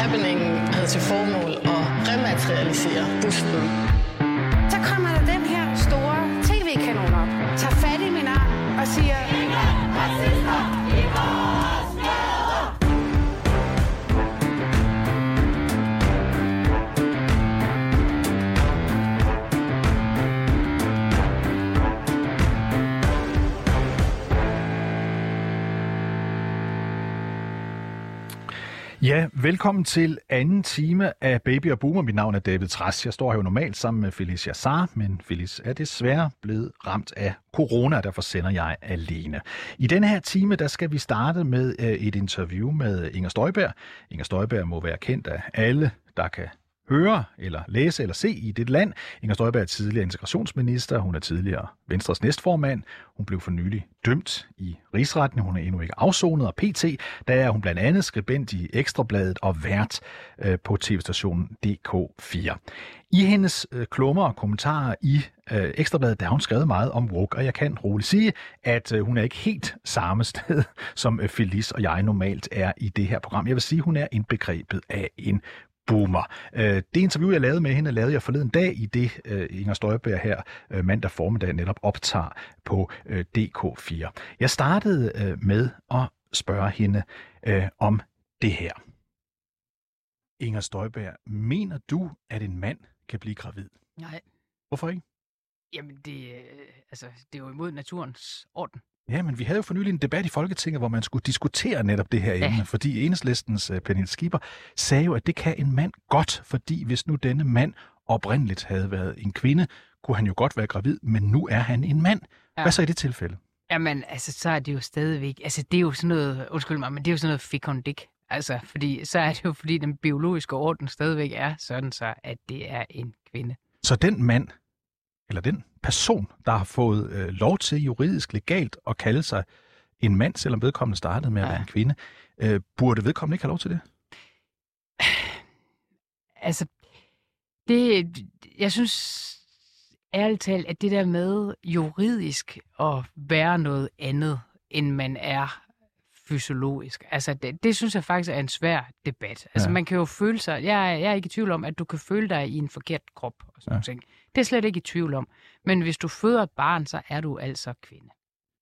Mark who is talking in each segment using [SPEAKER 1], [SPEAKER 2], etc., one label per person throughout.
[SPEAKER 1] Happeningen havde til formål at rematerialisere busten.
[SPEAKER 2] Så kommer der den her store tv-kanon op, tager fat i min arm og siger...
[SPEAKER 3] Ja, velkommen til anden time af Baby og Boomer. Mit navn er David Træs. Jeg står her jo normalt sammen med Felicia Jassar, men Felice er desværre blevet ramt af corona, og derfor sender jeg alene. I denne her time, der skal vi starte med øh, et interview med Inger Støjberg. Inger Støjberg må være kendt af alle, der kan høre eller læse eller se i det land. Inger Støjberg er tidligere integrationsminister, hun er tidligere Venstres næstformand. Hun blev for nylig dømt i rigsretten. Hun er endnu ikke afsonet, og pt. Der er hun blandt andet skribent i Ekstrabladet og vært øh, på tv-stationen DK4. I hendes øh, klummer og kommentarer i øh, Ekstrabladet, der har hun skrevet meget om woke, og jeg kan roligt sige, at øh, hun er ikke helt samme sted, som øh, Felice og jeg normalt er i det her program. Jeg vil sige, at hun er indbegrebet af en boomer. Øh, det interview, jeg lavede med hende, lavede jeg forleden dag i det, øh, Inger Støjberg her øh, mandag formiddag netop optager på DK4. Jeg startede med at spørge hende om det her. Inger Støjberg, mener du, at en mand kan blive gravid?
[SPEAKER 4] Nej.
[SPEAKER 3] Hvorfor ikke?
[SPEAKER 4] Jamen, det, altså, det er jo imod naturens orden.
[SPEAKER 3] Ja, men vi havde jo for nylig en debat i Folketinget, hvor man skulle diskutere netop det her emne, ja. fordi enhedslistens uh, Pernille Skipper sagde jo, at det kan en mand godt, fordi hvis nu denne mand oprindeligt havde været en kvinde, kunne han jo godt være gravid, men nu er han en mand. Ja. Hvad så i det tilfælde?
[SPEAKER 4] Jamen, altså, så er det jo stadigvæk, altså, det er jo sådan noget, undskyld mig, men det er jo sådan noget fikondik. Altså, fordi, så er det jo, fordi den biologiske orden stadigvæk er sådan så, at det er en kvinde.
[SPEAKER 3] Så den mand, eller den person, der har fået øh, lov til juridisk legalt at kalde sig en mand, selvom vedkommende startede med at ja. være en kvinde, øh, burde vedkommende ikke have lov til det?
[SPEAKER 4] Altså, det, jeg synes ærligt talt, at det der med juridisk at være noget andet, end man er fysiologisk. Altså, det, det synes jeg faktisk er en svær debat. Altså, ja. man kan jo føle sig... Jeg, jeg er ikke i tvivl om, at du kan føle dig i en forkert krop og sådan ja. ting. Det er slet ikke i tvivl om. Men hvis du føder et barn, så er du altså kvinde.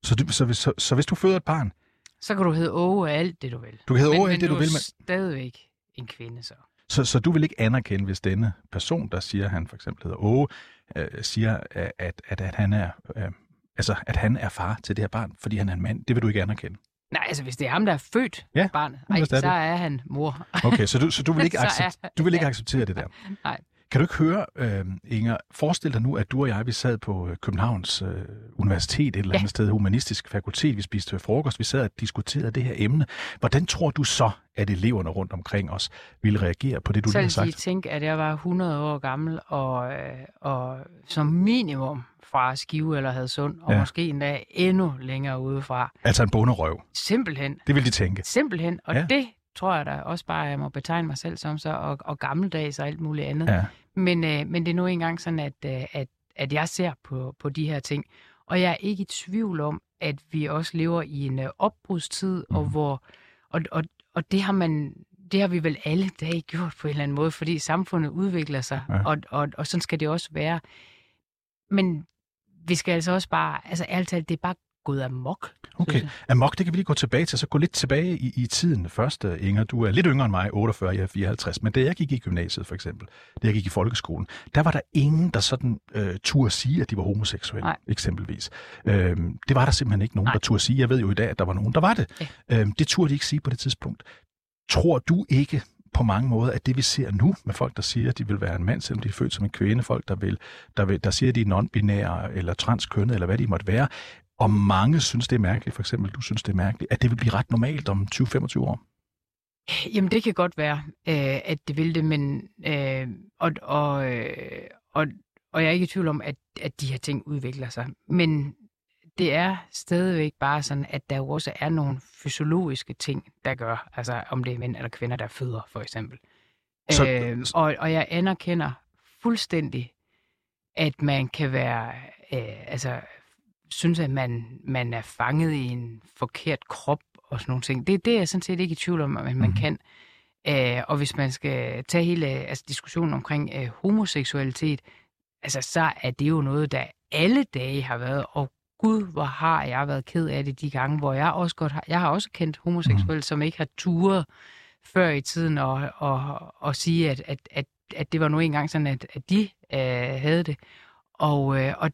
[SPEAKER 3] Så, du, så, så, så hvis du føder et barn?
[SPEAKER 4] Så kan du hedde Åge af alt det, du vil.
[SPEAKER 3] Du kan hedde Åge af alt det, du, vil, men...
[SPEAKER 4] stadigvæk en kvinde, så.
[SPEAKER 3] så. Så du vil ikke anerkende, hvis denne person, der siger, at han for eksempel hedder Åge, øh, siger, at, at, at, han er, øh, altså, at han er far til det her barn, fordi han er en mand. Det vil du ikke anerkende?
[SPEAKER 4] Nej, altså hvis det er ham, der er født
[SPEAKER 3] ja,
[SPEAKER 4] barnet, ej, så er han mor.
[SPEAKER 3] Okay, så du, så du vil ikke, accept, du vil ikke acceptere det der?
[SPEAKER 4] Nej.
[SPEAKER 3] Kan du ikke høre, øh, Inger, forestil dig nu, at du og jeg, vi sad på øh, Københavns øh, Universitet, et eller andet ja. sted, humanistisk fakultet, vi spiste frokost, vi sad og diskuterede det her emne. Hvordan tror du så, at eleverne rundt omkring os ville reagere på det, du
[SPEAKER 4] så
[SPEAKER 3] lige har sagt?
[SPEAKER 4] Så tænke, at jeg var 100 år gammel, og, øh, og som minimum fra Skive eller Hadsund, og ja. måske endda endnu længere udefra.
[SPEAKER 3] Altså en bunderøv?
[SPEAKER 4] Simpelthen.
[SPEAKER 3] Det vil de tænke?
[SPEAKER 4] Simpelthen, og ja. det tror jeg da også bare, at jeg må betegne mig selv som så, og, og gammeldags og alt muligt andet. Ja. Men, øh, men det er nu engang sådan, at, øh, at, at jeg ser på, på de her ting. Og jeg er ikke i tvivl om, at vi også lever i en øh, opbrudstid, mm. og hvor og, og, og det har man det har vi vel alle dage gjort på en eller anden måde, fordi samfundet udvikler sig, ja. og, og, og sådan skal det også være. Men vi skal altså også bare, altså ærligt talt, det er bare gået amok.
[SPEAKER 3] Okay, amok, det kan vi lige gå tilbage til. Så gå lidt tilbage i, i tiden først, Inger. Du er lidt yngre end mig, 48, jeg er 54. Men da jeg gik i gymnasiet for eksempel, da jeg gik i folkeskolen, der var der ingen, der sådan øh, turde sige, at de var homoseksuelle, Nej. eksempelvis. Øhm, det var der simpelthen ikke nogen, Nej. der turde sige. Jeg ved jo i dag, at der var nogen, der var det. Ja. Øhm, det turde de ikke sige på det tidspunkt. Tror du ikke, på mange måder, at det vi ser nu med folk, der siger, at de vil være en mand, selvom de er født som en kvinde, folk, der, vil, der, vil, der siger, at de er non-binære eller transkønnet, eller hvad de måtte være, og mange synes, det er mærkeligt, for eksempel du synes, det er mærkeligt, at det vil blive ret normalt om 20-25 år?
[SPEAKER 4] Jamen, det kan godt være, øh, at det vil det, men øh, og, og, øh, og, og jeg er ikke i tvivl om, at, at de her ting udvikler sig. Men det er stadigvæk bare sådan, at der jo også er nogle fysiologiske ting, der gør, altså om det er mænd eller kvinder, der føder, for eksempel. Så, øh, og, og jeg anerkender fuldstændig, at man kan være, øh, altså synes, at man, man er fanget i en forkert krop og sådan nogle ting. Det, det er jeg sådan set ikke i tvivl om, at man, mhm. kan. Øh, og hvis man skal tage hele altså, diskussionen omkring øh, homoseksualitet, altså så er det jo noget, der alle dage har været, og gud, hvor har jeg været ked af det de gange, hvor jeg også godt har, jeg har også kendt homoseksuelle, mm. som ikke har turet før i tiden og, og, og sige, at, at, at, at det var nu engang sådan, at, at de øh, havde det. Og, øh, og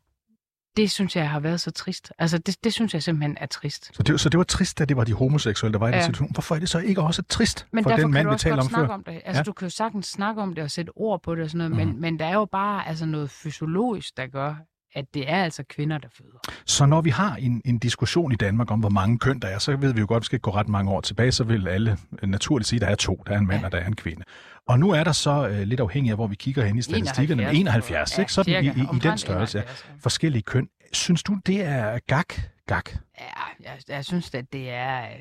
[SPEAKER 4] det synes jeg har været så trist. Altså, det, det synes jeg simpelthen er trist.
[SPEAKER 3] Så det, så det var trist, at det var de homoseksuelle, der var i ja. den situation. Hvorfor er det så ikke også trist
[SPEAKER 4] men
[SPEAKER 3] for den mand, vi taler
[SPEAKER 4] om
[SPEAKER 3] før?
[SPEAKER 4] Om det. Altså, ja. du kan jo sagtens snakke om det og sætte ord på det og sådan noget, mm. men, men der er jo bare altså, noget fysiologisk, der gør, at det er altså kvinder, der føder.
[SPEAKER 3] Så når vi har en, en diskussion i Danmark om, hvor mange køn der er, så ved vi jo godt, at vi skal gå ret mange år tilbage, så vil alle naturligt sige, at der er to. Der er en mand, ja. og der er en kvinde. Og nu er der så uh, lidt afhængig af, hvor vi kigger hen i statistikkerne, 71, 71 ja, ikke? Sådan cirka, i, i, i den størrelse. 71, ja. Forskellige køn. Synes du, det er gak? Gak?
[SPEAKER 4] Ja, jeg, jeg synes, at det er... Øh,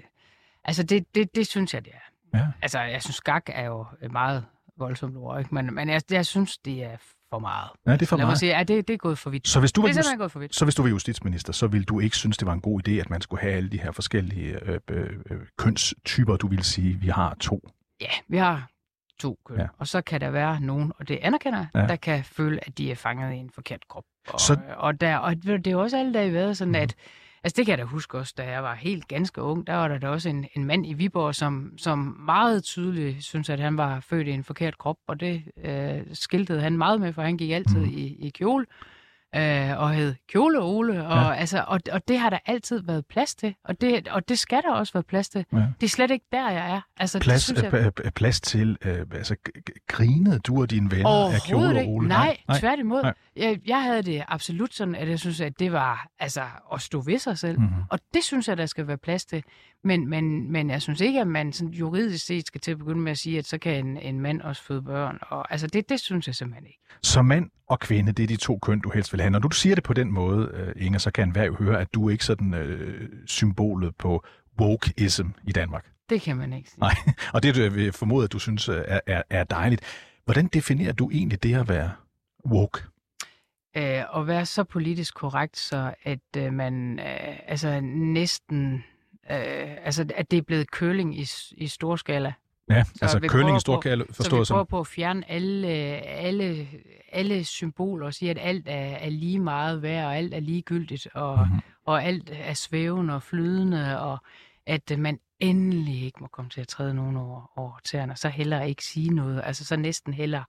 [SPEAKER 4] altså, det, det, det synes jeg, det er. Ja. Altså, jeg synes, gak er jo et meget voldsomt ord, ikke? Men, men jeg, jeg synes, det er for meget.
[SPEAKER 3] Ja, det er for Lad meget.
[SPEAKER 4] Sige, ja, det, det er gået for vidt.
[SPEAKER 3] Så hvis, du
[SPEAKER 4] var
[SPEAKER 3] det er gået for vidt. så hvis du var justitsminister, så ville du ikke synes, det var en god idé, at man skulle have alle de her forskellige øh, øh, øh, kønstyper, du vil sige, vi har to?
[SPEAKER 4] Ja, vi har to køn. Ja. Og så kan der være nogen, og det anerkender ja. der kan føle, at de er fanget i en forkert krop. Og, så... og, der, og det er også alle dage været sådan, mm. at Altså det kan jeg da huske også, da jeg var helt ganske ung, der var der da også en, en mand i Viborg, som, som meget tydeligt synes, at han var født i en forkert krop, og det øh, skiltede han meget med, for han gik altid mm. i, i kjole øh, og hed Kjole Ole, og, ja. altså, og, og det har der altid været plads til, og det, og det skal der også være plads til. Ja. Det er slet ikke der, jeg er. Altså,
[SPEAKER 3] plads, det, synes jeg... plads til, øh, altså grinede du og dine venner af Kjole og Ole?
[SPEAKER 4] Nej, nej, tværtimod. Nej. Jeg, jeg havde det absolut sådan, at jeg synes, at det var altså, at stå ved sig selv, mm-hmm. og det synes jeg, der skal være plads til. Men, men, men jeg synes ikke, at man sådan juridisk set skal til at begynde med at sige, at så kan en, en mand også føde børn. Og, altså, det, det synes jeg simpelthen ikke.
[SPEAKER 3] Så mand og kvinde, det er de to køn, du helst vil have. Når du siger det på den måde, uh, Inger, så kan enhver jo høre, at du er ikke sådan uh, symbolet på wokeism i Danmark.
[SPEAKER 4] Det kan man ikke sige.
[SPEAKER 3] Nej, og det jeg vil formode, at du synes øh, er, er, er dejligt. Hvordan definerer du egentlig det at være woke?
[SPEAKER 4] Uh, at være så politisk korrekt, så at uh, man uh, altså næsten øh, altså, at det er blevet køling i, i storskala.
[SPEAKER 3] Ja, så altså køling i storskala forstået som...
[SPEAKER 4] Så vi prøver på at fjerne alle, alle, alle symboler og sige, at alt er, er lige meget værd, og alt er ligegyldigt, og, mm-hmm. og alt er svævende og flydende, og at man endelig ikke må komme til at træde nogen over, over tæerne, så heller ikke sige noget. Altså så næsten heller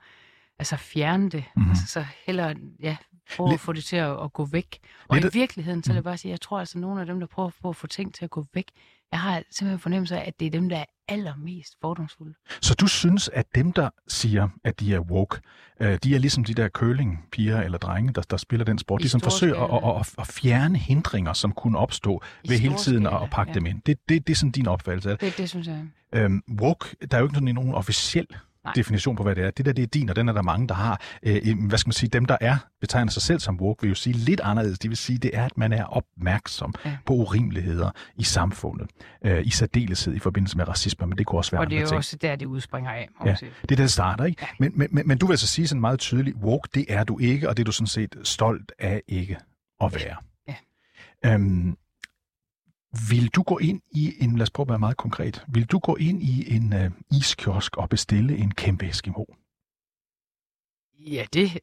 [SPEAKER 4] altså fjerne det. Mm-hmm. Altså så heller ja, prøve Lidt... at få det til at, at gå væk. Og Lidt... i virkeligheden, så vil jeg mhm. bare sige, jeg tror altså, nogle af dem, der prøver på at få ting til at gå væk, jeg har simpelthen fornemmelse af, at det er dem, der er allermest fordomsfulde.
[SPEAKER 3] Så du synes, at dem, der siger, at de er woke, øh, de er ligesom de der curling-piger eller drenge, der, der spiller den sport, I de som forsøger at, at, at fjerne hindringer, som kunne opstå I ved hele tiden at, at pakke ja. dem ind. Det, det, det er sådan din opfattelse af
[SPEAKER 4] det. Det, det synes jeg.
[SPEAKER 3] Øhm, woke, der er jo ikke sådan nogen officiel Nej. definition på, hvad det er. Det der, det er din, og den er der mange, der har. Øh, hvad skal man sige, dem, der er, betegner sig selv som woke, vil jo sige lidt anderledes. Det vil sige, det er, at man er opmærksom ja. på urimeligheder i samfundet. Øh, I særdeleshed i forbindelse med racisme, men det kunne også være
[SPEAKER 4] Og det er
[SPEAKER 3] jo
[SPEAKER 4] ting. også der, det udspringer af,
[SPEAKER 3] ja, sige. det er der, det starter, ikke? Ja. Men, men, men, men du vil så sige sådan meget tydeligt, woke, det er du ikke, og det er du sådan set stolt af ikke at være. Ja. Øhm, vil du gå ind i en, lad os prøve at være meget konkret, vil du gå ind i en uh, iskiosk og bestille en kæmpe Eskimo?
[SPEAKER 4] Ja, det,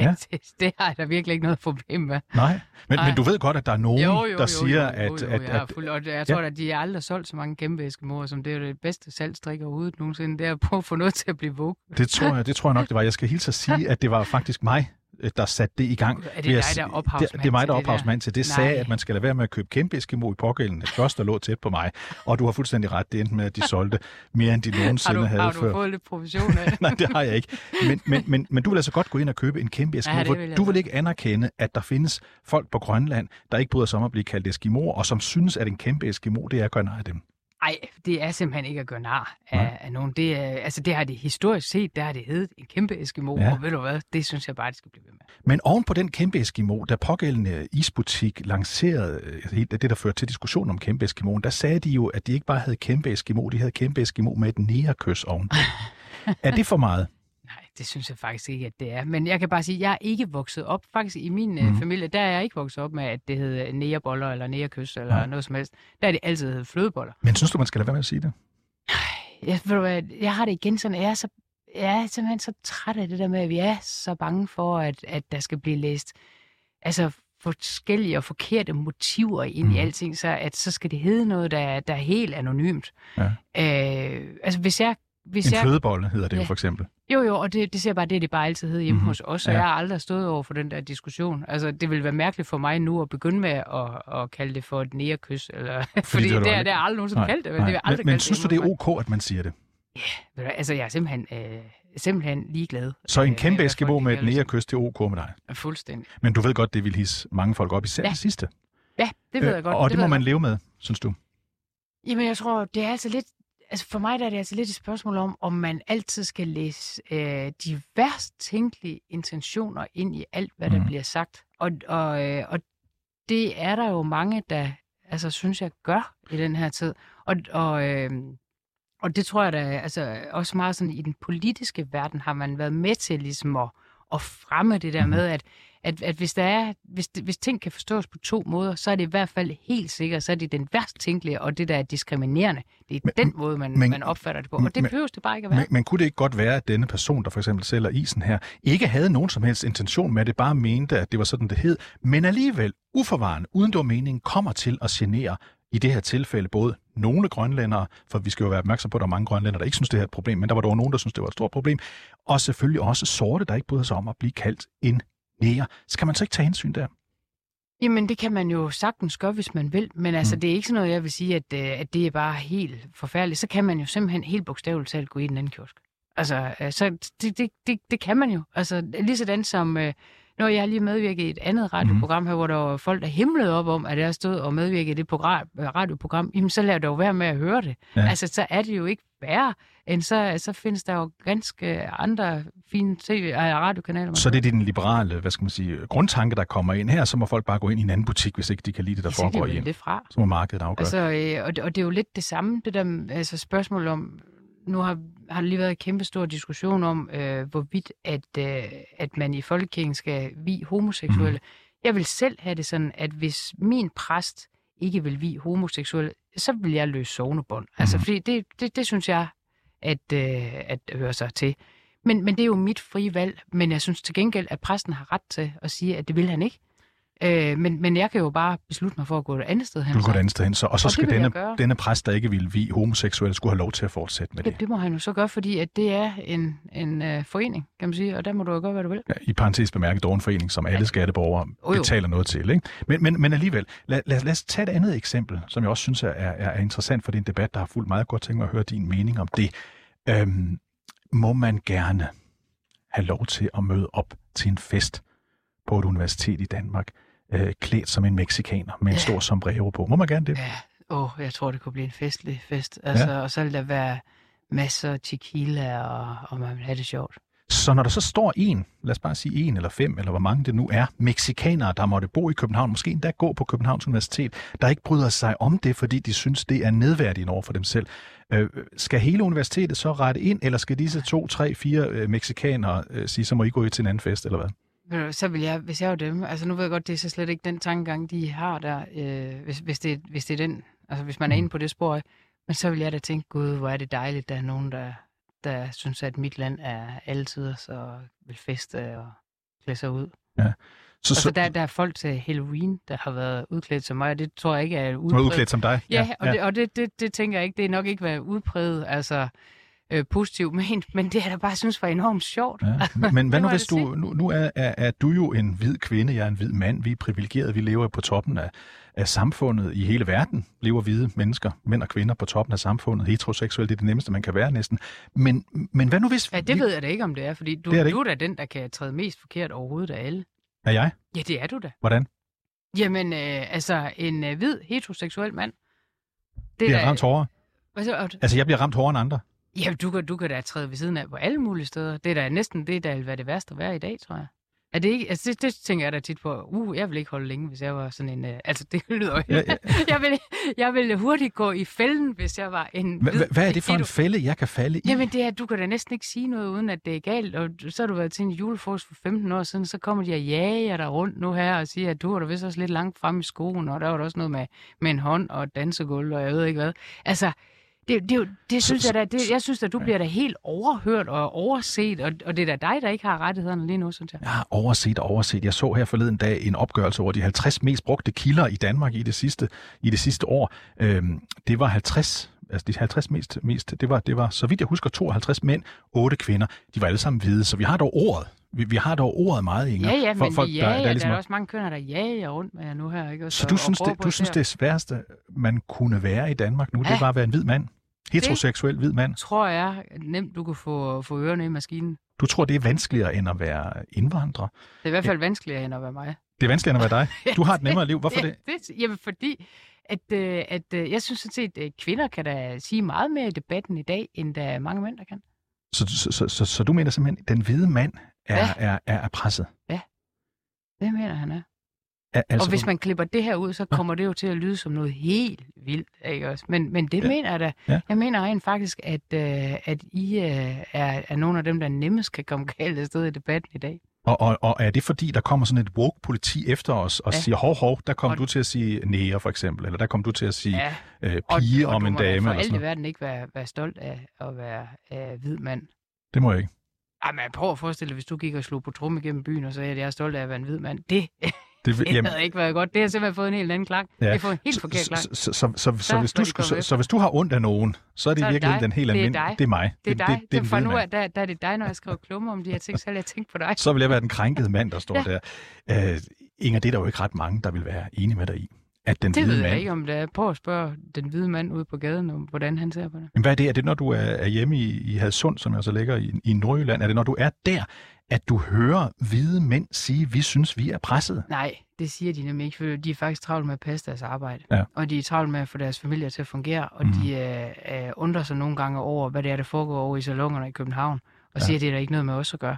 [SPEAKER 4] ja. det, det har jeg da virkelig ikke noget problem med.
[SPEAKER 3] Nej, men, Nej. men du ved godt, at der er nogen, jo, jo, der jo, siger, jo, jo, jo,
[SPEAKER 4] at... at, at, fuld, og jeg tror, ja. at de har aldrig solgt så mange kæmpe Eskimoer, som det er det bedste salgstrik overhovedet nogensinde, det er at prøve at få noget til at blive våg.
[SPEAKER 3] Det tror jeg, det tror jeg nok, det var. Jeg skal hilse at sige, at det var faktisk mig, Øh, der satte det i gang.
[SPEAKER 4] Er det dig, der er ophavsmand
[SPEAKER 3] det, det er mig, der er ophavsmand til det. Det sagde, at man skal lade være med at købe kæmpe Eskimo i pågældende klods, der lå tæt på mig. Og du har fuldstændig ret. Det endte med, at de solgte mere, end de nogensinde
[SPEAKER 4] har du,
[SPEAKER 3] havde
[SPEAKER 4] har
[SPEAKER 3] før. Har
[SPEAKER 4] du fået lidt provision af
[SPEAKER 3] Nej, det har jeg ikke. Men, men, men, men du vil altså godt gå ind og købe en kæmpe Eskimo, ja, vil du vil ikke anerkende, at der findes folk på Grønland, der ikke bryder sig om at blive kaldt Eskimoer, og som synes, at en kæmpe Eskimo, det er at gøre nej af dem.
[SPEAKER 4] Nej, det er simpelthen ikke at gøre nar af, af nogen. Det, er, altså, det har det historisk set, der har det heddet en kæmpe Eskimo, ja. og ved du hvad, det synes jeg bare, det skal blive ved med.
[SPEAKER 3] Men oven på den kæmpe Eskimo, der pågældende isbutik lancerede øh, det, der førte til diskussion om kæmpe Eskimo, der sagde de jo, at de ikke bare havde kæmpe Eskimo, de havde kæmpe Eskimo med et nærekys oven. er det for meget?
[SPEAKER 4] Det synes jeg faktisk ikke, at det er. Men jeg kan bare sige, at jeg er ikke vokset op. Faktisk i min mm. familie, der er jeg ikke vokset op med, at det hedder næreboller eller nærkys eller Nej. noget som helst. Der er det altid hedder flødeboller.
[SPEAKER 3] Men synes du, man skal lade være med at sige det?
[SPEAKER 4] Jeg, jeg, jeg har det igen sådan, jeg er, så, jeg er simpelthen så træt af det der med, at vi er så bange for, at, at der skal blive læst altså forskellige og forkerte motiver ind mm. i alting, så, at så skal det hedde noget, der, der er helt anonymt. Ja. Øh, altså hvis jeg hvis
[SPEAKER 3] en
[SPEAKER 4] jeg...
[SPEAKER 3] flødebolle hedder det ja. jo for eksempel.
[SPEAKER 4] Jo, jo, og det, det ser bare, det det bare altid hedder hjemme mm-hmm. hos os, og ja. jeg har aldrig stået over for den der diskussion. Altså, det vil være mærkeligt for mig nu at begynde med at, at kalde det for et nærkys, eller, fordi, fordi det, det, er, det er aldrig nogen, som kaldt det. Men, det
[SPEAKER 3] aldrig men, men synes du, det er ok, at man siger det?
[SPEAKER 4] Ja, altså jeg er simpelthen, øh, simpelthen ligeglad.
[SPEAKER 3] Så en øh, kæmpe Eskimo med et nærkys, det er ok med dig?
[SPEAKER 4] Fuldstændig.
[SPEAKER 3] Men du ved godt, det vil hisse mange folk op, især ja. det sidste.
[SPEAKER 4] Ja, det ved jeg øh, godt.
[SPEAKER 3] Og det,
[SPEAKER 4] det
[SPEAKER 3] må man leve med, synes du?
[SPEAKER 4] Jamen, jeg tror, det er altså lidt altså for mig der er det altså lidt et spørgsmål om, om man altid skal læse øh, de værst tænkelige intentioner ind i alt, hvad mm. der mhm. bliver sagt. Og, og, øh, og det er der jo mange, der altså, synes jeg gør i den her tid. Og, og, øh, og det tror jeg da, altså også meget sådan i den politiske verden har man været med til ligesom at, at fremme det der mhm. med, at at, at hvis, der er, hvis, hvis ting kan forstås på to måder, så er det i hvert fald helt sikkert, så er det den værst tænkelige, og det der er diskriminerende. Det er men, den måde, man, men, man opfatter det på, og det behøver det bare ikke at være.
[SPEAKER 3] Men, men kunne det ikke godt være, at denne person, der for eksempel sælger isen her, ikke havde nogen som helst intention med det, bare mente, at det var sådan, det hed, men alligevel uforvarende, uden det var meningen, kommer til at genere i det her tilfælde både nogle grønlændere, for vi skal jo være opmærksom på, at der er mange grønlændere, der ikke synes, det er et problem, men der var dog nogen, der synes, det var et stort problem, og selvfølgelig også sorte, der ikke bryder sig om at blive kaldt en nære. Skal man så ikke tage hensyn der?
[SPEAKER 4] Jamen, det kan man jo sagtens gøre, hvis man vil. Men altså, mm. det er ikke sådan noget, jeg vil sige, at, øh, at det er bare helt forfærdeligt. Så kan man jo simpelthen helt bogstaveligt talt gå i den anden kiosk. Altså, øh, så det, det, det, det kan man jo. Altså, lige sådan som... Øh, når jeg har lige medvirket i et andet radioprogram her, hvor der var folk, der himlede op om, at jeg stod og medvirkede i det program, radioprogram, jamen så lader det jo være med at høre det. Ja. Altså, så er det jo ikke værre, end så, så findes der jo ganske andre fine TV- og radiokanaler.
[SPEAKER 3] Så det er den liberale, hvad skal man sige, grundtanke, der kommer ind her, så må folk bare gå ind i en anden butik, hvis ikke de kan lide det, der foregår i
[SPEAKER 4] det fra.
[SPEAKER 3] Så må markedet afgøre.
[SPEAKER 4] Altså, øh, og, det, og det er jo lidt det samme, det der altså spørgsmål om, nu har, har der lige været en kæmpe stor diskussion om, øh, hvorvidt at, øh, at man i folkekirken skal vi homoseksuelle. Mm. Jeg vil selv have det sådan, at hvis min præst ikke vil vi homoseksuelle, så vil jeg løse sovnebånd. Mm. Altså, mhm. fordi det, det, det synes jeg, at, øh, at høre sig til. Men, men det er jo mit frie valg. Men jeg synes til gengæld, at præsten har ret til at sige, at det vil han ikke. Øh, men, men jeg kan jo bare beslutte mig for at gå et andet sted hen.
[SPEAKER 3] Du går et andet sted hen, så, og så og skal denne, denne præst, der ikke vil vi homoseksuelle, skulle have lov til at fortsætte med det.
[SPEAKER 4] Det, det må han jo så gøre, fordi at det er en, en uh, forening, kan man sige, og der må du jo gøre, hvad du vil.
[SPEAKER 3] Ja, I parentes bemærket, dog en forening, som alle ja. skatteborgere oh, betaler noget til. Ikke? Men, men, men alligevel, lad, lad, lad os tage et andet eksempel, som jeg også synes er, er, er interessant for din debat, der har fulgt meget godt tænkt mig at høre din mening om det. Øhm, må man gerne have lov til at møde op til en fest på et universitet i Danmark, øh, klædt som en mexikaner med en ja. stor sombrero på. Må man gerne det?
[SPEAKER 4] Ja, åh, oh, jeg tror, det kunne blive en festlig fest. Altså, ja. Og så vil der være masser af tequila, og, og man vil have det sjovt.
[SPEAKER 3] Så når der så står en, lad os bare sige en eller fem, eller hvor mange det nu er, meksikanere, der måtte bo i København, måske endda gå på Københavns Universitet, der ikke bryder sig om det, fordi de synes, det er nedværdigt over for dem selv. Øh, skal hele universitetet så rette ind, eller skal disse to, tre, fire øh, meksikanere øh, sige, så må I gå i til en anden fest, eller hvad?
[SPEAKER 4] Så vil jeg, hvis jeg var dem, altså nu ved jeg godt, det er så slet ikke den tankegang, de har der, øh, hvis, hvis, det, hvis det er den, altså hvis man er mm. inde på det spor, men så vil jeg da tænke, gud, hvor er det dejligt, der er nogen, der, der synes, at mit land er altid, så vil feste og klæde sig ud. Ja. Så, altså, så, der, der er folk til Halloween, der har været udklædt som mig, og det tror jeg ikke er udpræget.
[SPEAKER 3] Udklædt som dig?
[SPEAKER 4] Ja, ja og, ja. Det, og det, det, det tænker jeg ikke, det er nok ikke været udpræget, altså øh, positivt ment, men det er da bare synes var enormt sjovt. Ja.
[SPEAKER 3] Men hvad nu hvis du, nu, nu er, er, er du jo en hvid kvinde, jeg er en hvid mand, vi er privilegerede, vi lever på toppen af, af samfundet i hele verden, lever hvide mennesker, mænd og kvinder på toppen af samfundet, heteroseksuelt, det er det nemmeste, man kan være næsten. Men, men hvad nu hvis...
[SPEAKER 4] Ja, det vi... ved jeg da ikke, om det er, fordi du, det er, det du er da den, der kan træde mest forkert overhovedet af alle.
[SPEAKER 3] Er jeg?
[SPEAKER 4] Ja, det er du da.
[SPEAKER 3] Hvordan?
[SPEAKER 4] Jamen, øh, altså, en øh, hvid heteroseksuel mand...
[SPEAKER 3] Det bliver der... ramt hårdere? Altså, jeg bliver ramt hårdere end andre.
[SPEAKER 4] Ja, du kan, du kan da træde ved siden af på alle mulige steder. Det er da næsten det, der vil være det værste at være i dag, tror jeg. Er det ikke, altså det, det tænker jeg da tit på, uh, jeg vil ikke holde længe, hvis jeg var sådan en, uh, altså det lyder jo, ja, ja. jeg, vil, jeg vil hurtigt gå i fælden, hvis jeg var en...
[SPEAKER 3] Hva, hvad er det for en fælde, jeg kan falde i?
[SPEAKER 4] Jamen det er, du kan da næsten ikke sige noget, uden at det er galt, og så har du været til en julefrokost for 15 år siden, så kommer de og jager dig rundt nu her og siger, at du var da vist også lidt langt frem i skoen, og der var der også noget med, med en hånd og et dansegulv, og jeg ved ikke hvad. Altså, det, det, det synes jeg da, det, jeg synes at du bliver da helt overhørt og overset, og, og det er da dig, der ikke har rettighederne lige nu, synes jeg.
[SPEAKER 3] Jeg har overset og overset. Jeg så her forleden dag en opgørelse over de 50 mest brugte kilder i Danmark i det sidste, i det sidste år. Øhm, det var 50 altså de 50 mest, mest det, var, det var, så vidt jeg husker, 52 mænd, 8 kvinder. De var alle sammen hvide, så vi har dog ordet. Vi, vi har dog ordet meget, Inger.
[SPEAKER 4] Ja, ja, men for, ja, der, der, er, ligesom... der er også mange kønner, der jager rundt med jer nu her. Ikke?
[SPEAKER 3] så, så du, synes, det, du synes, det sværeste, man kunne være i Danmark nu, ja. det var at være en hvid mand? Heteroseksuel hvid mand?
[SPEAKER 4] tror jeg nemt, du kan få, få ørerne i maskinen.
[SPEAKER 3] Du tror, det er vanskeligere end at være indvandrer?
[SPEAKER 4] Det er i hvert fald ja. vanskeligere end at være mig.
[SPEAKER 3] Det er vanskeligere end at være dig? Du har et nemmere liv. Hvorfor det?
[SPEAKER 4] det? det jamen, fordi at, øh, at øh, jeg synes sådan set, at kvinder kan da sige meget mere i debatten i dag, end der er mange mænd, der kan.
[SPEAKER 3] Så, så, så, så, så du mener simpelthen, at den hvide mand er, ja. er, er, er presset?
[SPEAKER 4] Ja, det mener han er. Altså, og hvis man klipper det her ud, så kommer det jo til at lyde som noget helt vildt, ikke også? Men, men det ja. mener jeg da. Ja. Jeg mener rent faktisk, at, uh, at I uh, er, er nogle af dem, der nemmest kan komme galt af sted i debatten i dag.
[SPEAKER 3] Og, og, og er det fordi, der kommer sådan et woke-politi efter os og ja. siger, hov, hov, der kommer du til at sige nære for eksempel, eller der kommer du til at sige ja. øh, pige og, og om en dame? Og du må
[SPEAKER 4] for alt i verden ikke være, være stolt af at være uh, hvid mand.
[SPEAKER 3] Det må jeg ikke.
[SPEAKER 4] Ej, men prøv at forestille dig, hvis du gik og slog på trum igennem byen og sagde, at jeg er stolt af at være en hvid mand. Det, det, det jamen, havde ikke været godt. Det har simpelthen fået en helt anden klang. Ja. Det har fået en helt forkert klang. Så, så, så, så,
[SPEAKER 3] så, hvis du, så, så hvis du har ondt af nogen, så er det så virkelig den helt almindelige. Det, det er mig.
[SPEAKER 4] Det er dig. Det, det, det, for nu er, der, der er det dig, når jeg skriver klummer om de her ting, så vil jeg tænke på dig.
[SPEAKER 3] Så vil jeg være den krænkede mand, der står ja. der. Uh, Inger, det er der jo ikke ret mange, der vil være enige med dig i
[SPEAKER 4] at den det hvide ved jeg mand... ikke, om det er på at spørge den hvide mand ude på gaden, om hvordan han ser på det.
[SPEAKER 3] Men hvad er det? Er det, når du er, hjemme i, i Hadsund, som altså ligger i, i Nordjylland? Er det, når du er der, at du hører hvide mænd sige, vi synes, vi er presset?
[SPEAKER 4] Nej, det siger de nemlig ikke, for de er faktisk travlt med at passe deres arbejde. Ja. Og de er travlt med at få deres familie til at fungere, og mm. de øh, øh, undrer sig nogle gange over, hvad det er, der foregår over i salongerne i København og ja. siger, at det er der ikke noget med os at gøre.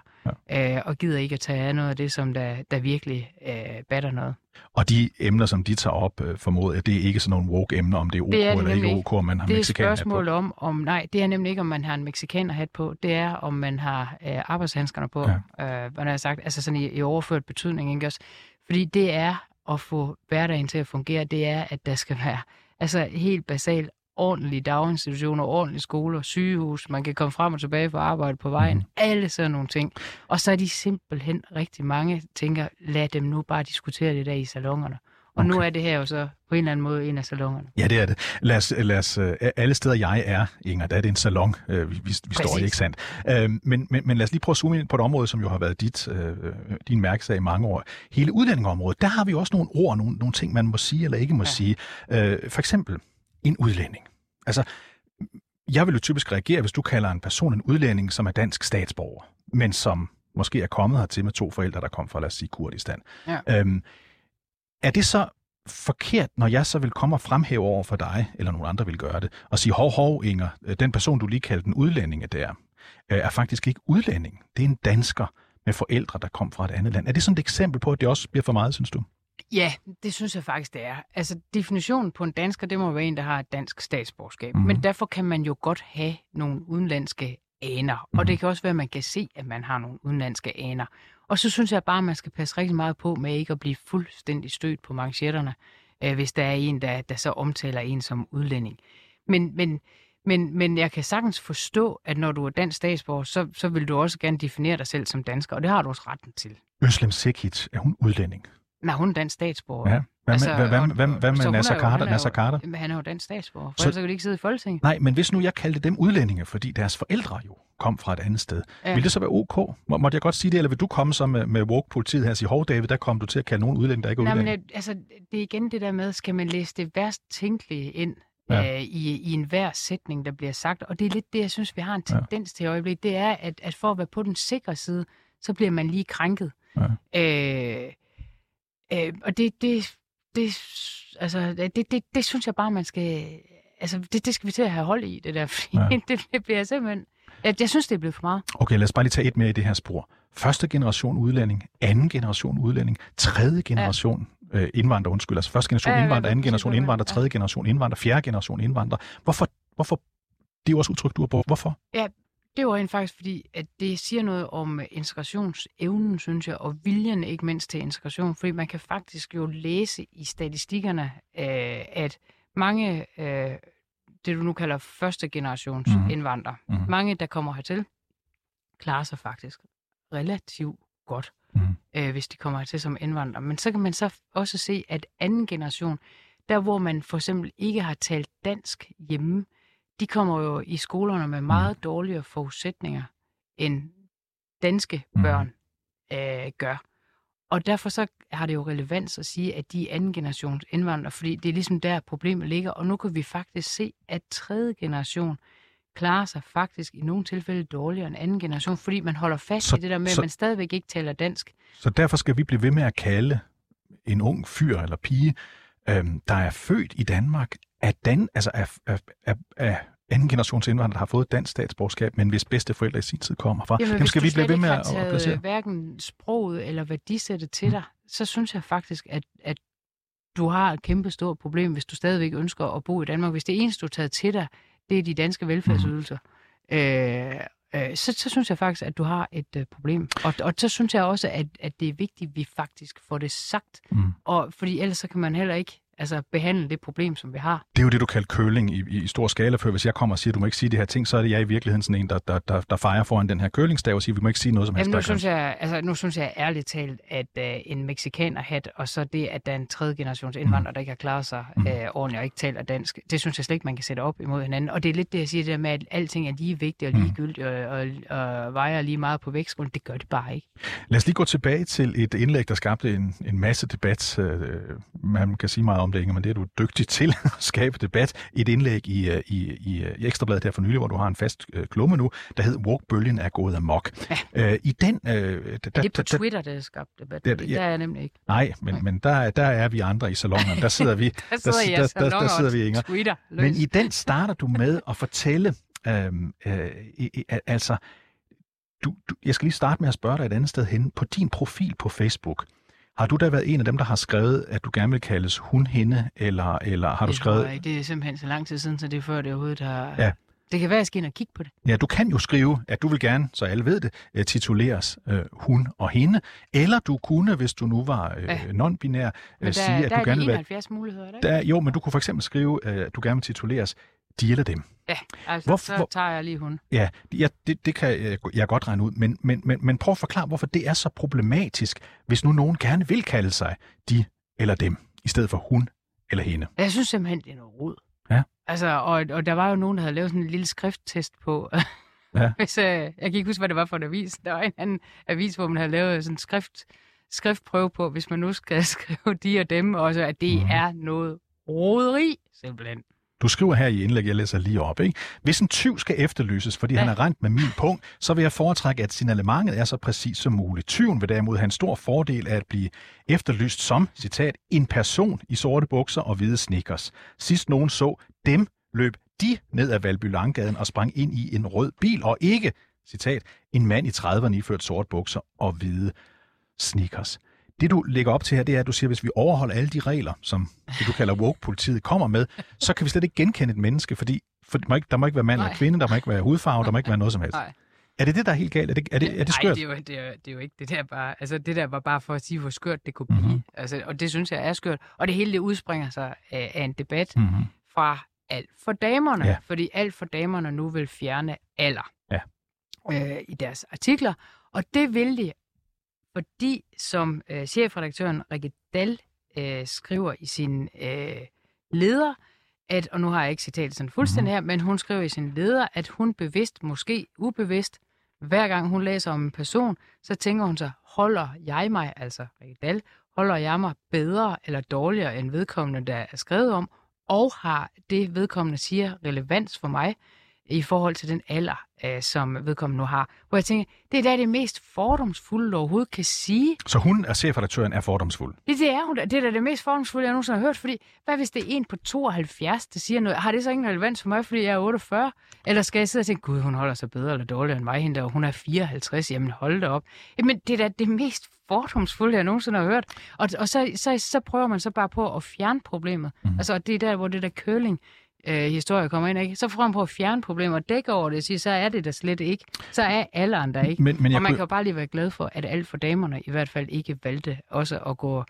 [SPEAKER 4] Ja. Øh, og gider ikke at tage af noget af det, som der, der virkelig øh, batter noget.
[SPEAKER 3] Og de emner, som de tager op, øh, formoder det er ikke sådan nogle woke-emner, om det er OK det er eller ikke OK, om man har
[SPEAKER 4] mexikaner på. Det er et spørgsmål om, om, nej, det er nemlig ikke, om man har en mexikaner-hat på, det er, om man har øh, arbejdshandskerne på, ja. øh, hvad jeg sagt, altså sådan i, i overført betydning, ikke også? Fordi det er at få hverdagen til at fungere, det er, at der skal være altså helt basalt ordentlige daginstitutioner, ordentlige skoler, sygehus, man kan komme frem og tilbage fra arbejde på vejen, mm. alle sådan nogle ting. Og så er de simpelthen rigtig mange, tænker, lad dem nu bare diskutere det der i salongerne. Og okay. nu er det her jo så på en eller anden måde en af salongerne.
[SPEAKER 3] Ja, det er det. Lad os, lad os, øh, alle steder jeg er, Inger, der er det en salon, øh, vi, vi, vi står i, ikke sandt? Øh, men, men, men lad os lige prøve at zoome ind på et område, som jo har været dit, din mærkesag i mange år. Hele udlændingeområdet, der har vi også nogle ord, nogle, nogle ting, man må sige eller ikke må ja. sige. For eksempel en udlænding. Altså, jeg vil jo typisk reagere, hvis du kalder en person en udlænding, som er dansk statsborger, men som måske er kommet hertil med to forældre, der kom fra, lad os sige, Kurdistan. Ja. Øhm, er det så forkert, når jeg så vil komme og fremhæve over for dig, eller nogen andre vil gøre det, og sige, hov, hov, Inger, den person, du lige kaldte en udlænding der, øh, er faktisk ikke udlænding. Det er en dansker med forældre, der kom fra et andet land. Er det sådan et eksempel på, at det også bliver for meget, synes du?
[SPEAKER 4] Ja, det synes jeg faktisk, det er. Altså, definitionen på en dansker, det må være en, der har et dansk statsborgerskab. Mm-hmm. Men derfor kan man jo godt have nogle udenlandske aner. Mm-hmm. Og det kan også være, at man kan se, at man har nogle udenlandske aner. Og så synes jeg bare, at man skal passe rigtig meget på med ikke at blive fuldstændig stødt på manchetterne, øh, hvis der er en, der, der så omtaler en som udlænding. Men, men, men, men jeg kan sagtens forstå, at når du er dansk statsborger, så, så vil du også gerne definere dig selv som dansker, og det har du også retten til.
[SPEAKER 3] Øslem Sekic, er hun udlænding?
[SPEAKER 4] Nej, hun er dansk statsborger. Ja.
[SPEAKER 3] Hvad, altså, hvad, hvad, hvad, med Nasser Carter? Nasser Carter?
[SPEAKER 4] Men han er jo dansk statsborger, for så, ellers kan de ikke sidde i Folketinget.
[SPEAKER 3] Nej, men hvis nu jeg kaldte dem udlændinge, fordi deres forældre jo kom fra et andet sted, ja. ville det så være ok? Må, måtte jeg godt sige det, eller vil du komme så med, med woke-politiet her og sige, hov David, der kom du til at kalde nogen udlændinge, der ikke er Nej, udlændinge?
[SPEAKER 4] Men, altså, det er igen det der med, skal man læse det værst tænkelige ind ja. øh, i, i enhver sætning, der bliver sagt? Og det er lidt det, jeg synes, vi har en tendens ja. til i øjeblikket, det er, at, at for at være på den sikre side, så bliver man lige krænket. Ja. Øh, Øh, og det, det, det, altså, det, det, det synes jeg bare, man skal... Altså, det, det skal vi til at have hold i, det der. Fordi ja. det, det bliver simpelthen... Jeg, jeg synes, det er blevet for meget.
[SPEAKER 3] Okay, lad os bare lige tage et mere i det her spor. første generation udlænding, anden generation udlænding, tredje generation ja. øh, indvandrer, undskyld, altså første generation ja, indvandrer, anden generation indvandrer, tredje generation indvandrer, fjerde generation indvandrer. Hvorfor, hvorfor, det er jo også udtryk, du har brugt. Hvorfor?
[SPEAKER 4] Ja, det var rent faktisk fordi, at det siger noget om integrationsevnen, synes jeg, og viljen ikke mindst til integration. Fordi man kan faktisk jo læse i statistikkerne, øh, at mange, øh, det du nu kalder første generations mm. indvandrere, mm. mange, der kommer hertil, klarer sig faktisk relativt godt, mm. øh, hvis de kommer hertil som indvandrere. Men så kan man så også se, at anden generation, der hvor man for eksempel ikke har talt dansk hjemme, de kommer jo i skolerne med meget mm. dårligere forudsætninger, end danske mm. børn mm. øh, gør. Og derfor så har det jo relevans at sige, at de er anden generations indvandrere, fordi det er ligesom der problemet ligger. Og nu kan vi faktisk se, at tredje generation klarer sig faktisk i nogle tilfælde dårligere end anden generation, fordi man holder fast så, i det der med, så, at man stadigvæk ikke taler dansk.
[SPEAKER 3] Så derfor skal vi blive ved med at kalde en ung fyr eller pige, øhm, der er født i Danmark, af, dan, altså af, af, af, af anden generations indvandrere, der har fået dansk statsborgerskab, men hvis bedste forældre i sin tid kommer fra.
[SPEAKER 4] Jamen, Dem skal vi blive ved med at, at placere. hverken sproget eller værdisættet til mm. dig, så synes jeg faktisk, at, at du har et kæmpe stort problem, hvis du stadigvæk ønsker at bo i Danmark. Hvis det eneste, du har taget til dig, det er de danske velfærdsydelser, mm. øh, øh, så, så synes jeg faktisk, at du har et øh, problem. Og, og så synes jeg også, at, at det er vigtigt, at vi faktisk får det sagt. Mm. Og, fordi ellers så kan man heller ikke altså behandle det problem, som vi har.
[SPEAKER 3] Det er jo det, du kalder køling i, i stor skala, for hvis jeg kommer og siger, at du må ikke sige de her ting, så er det jeg i virkeligheden sådan en, der, der, der, der fejrer foran den her kølingsdag og siger, at vi må ikke sige noget som helst.
[SPEAKER 4] Jamen, nu, synes jeg, altså, nu synes jeg ærligt talt, at uh, en mexikaner-hat, og så det, at der er en tredje generations indvandrer, mm. der ikke har klaret sig mm. uh, ordentligt og ikke taler dansk, det synes jeg slet ikke, man kan sætte op imod hinanden. Og det er lidt det, jeg siger, det der med, at alting er lige vigtigt og mm. ligegyldigt og, og, og vejer lige meget på vægtskålen. Det gør det bare ikke.
[SPEAKER 3] Lad os lige gå tilbage til et indlæg, der skabte en, en masse debat. Uh, man kan sige meget om det, ikke, men det er du dygtig til at skabe debat. Et indlæg i, øh, i, i, i Ekstrabladet her for nylig, hvor du har en fast øh, klumme nu, der hedder Walk-bølgen er gået amok.
[SPEAKER 4] Ja. Øh, I den... Øh, der, det er på Twitter, det er skabt debat. Der, ja, der er jeg nemlig ikke.
[SPEAKER 3] Nej, men, men der, der er vi andre i salongen. Der sidder vi...
[SPEAKER 4] der sidder, der, der, der, der, der sidder vi, Inger. Twitter,
[SPEAKER 3] men i den starter du med at fortælle... Øh, øh, altså, du, du, jeg skal lige starte med at spørge dig et andet sted hen. På din profil på Facebook, har du da været en af dem, der har skrevet, at du gerne vil kaldes hun, hende, eller, eller har
[SPEAKER 4] det
[SPEAKER 3] du skrevet...
[SPEAKER 4] Jeg, det er simpelthen så lang tid siden, så det er før det overhovedet har... Ja. Det kan være, at jeg skal ind og kigge på det.
[SPEAKER 3] Ja, du kan jo skrive, at du vil gerne, så alle ved det, uh, tituleres uh, hun og hende. Eller du kunne, hvis du nu var uh, ja. non-binær, uh, sige,
[SPEAKER 4] at
[SPEAKER 3] du gerne
[SPEAKER 4] vil...
[SPEAKER 3] Der
[SPEAKER 4] er 71 muligheder,
[SPEAKER 3] der, der Jo, men du kunne for eksempel skrive, at du gerne vil tituleres de eller dem.
[SPEAKER 4] Ja, altså hvor, så tager jeg lige hun.
[SPEAKER 3] Ja, ja det, det kan jeg, jeg godt regne ud, men, men, men, men prøv at forklare, hvorfor det er så problematisk, hvis nu nogen gerne vil kalde sig de eller dem, i stedet for hun eller hende.
[SPEAKER 4] Jeg synes simpelthen, det er noget rod.
[SPEAKER 3] Ja.
[SPEAKER 4] Altså, og, og der var jo nogen, der havde lavet sådan en lille skrifttest på, ja. hvis, øh, jeg kan ikke huske, hvad det var for en avis. Der var en anden avis, hvor man havde lavet sådan en skrift, skriftprøve på, hvis man nu skal skrive de og dem, og så at det mm. er noget roderi, simpelthen.
[SPEAKER 3] Du skriver her i indlæg, jeg læser lige op. Ikke? Hvis en tyv skal efterlyses, fordi ja. han er rent med min punkt, så vil jeg foretrække, at signalementet er så præcis som muligt. Tyven vil derimod have en stor fordel af at blive efterlyst som, citat, en person i sorte bukser og hvide sneakers. Sidst nogen så dem, løb de ned ad Valby Langgaden og sprang ind i en rød bil, og ikke, citat, en mand i 30'erne iført sorte bukser og hvide sneakers. Det, du lægger op til her, det er, at du siger, at hvis vi overholder alle de regler, som det, du kalder woke-politiet kommer med, så kan vi slet ikke genkende et menneske, fordi for der, må ikke, der må ikke være mand eller kvinde, der må ikke være hudfarve, der må ikke være noget som helst. Nej. Er det det, der er helt galt? Er det, er det, er det skørt?
[SPEAKER 4] Nej, det er, jo, det, er, det er jo ikke det der bare. Altså, det der var bare for at sige, hvor skørt det kunne blive. Mm-hmm. Altså, og det synes jeg er skørt. Og det hele det udspringer sig af, af en debat mm-hmm. fra alt for damerne. Ja. Fordi alt for damerne nu vil fjerne alder ja. øh, i deres artikler. Og det vil de fordi som øh, chefredaktøren Rikke Dahl øh, skriver i sin øh, leder, at, og nu har jeg ikke citatet sådan fuldstændig mhm. her, men hun skriver i sin leder, at hun bevidst, måske ubevidst, hver gang hun læser om en person, så tænker hun sig, holder jeg mig, altså Rikke Dahl, holder jeg mig bedre eller dårligere end vedkommende, der er skrevet om, og har det vedkommende siger relevans for mig, i forhold til den alder, øh, som vedkommende nu har. Hvor jeg tænker, det er da det mest fordomsfulde, du overhovedet kan sige.
[SPEAKER 3] Så hun, er chefredaktøren, er fordomsfuld?
[SPEAKER 4] Det, det er hun Det er da det mest fordomsfulde, jeg nogensinde har hørt. Fordi, hvad hvis det er en på 72, der siger noget? Har det så ingen relevans for mig, fordi jeg er 48? Eller skal jeg sidde og tænke, gud, hun holder sig bedre eller dårligere end mig, hende der, hun er 54, jamen hold da op. Jamen, det er da det mest fordomsfulde, jeg nogensinde har hørt. Og, og så, så, så prøver man så bare på at fjerne problemet. Mm. Altså, det er der, hvor det der køling øh, historie kommer ind, ikke? så får man på at fjerne problemer og dække over det og sige, så er det der slet ikke. Så er alderen der ikke. Men, men og man kunne... kan jo bare lige være glad for, at alt for damerne i hvert fald ikke valgte også at gå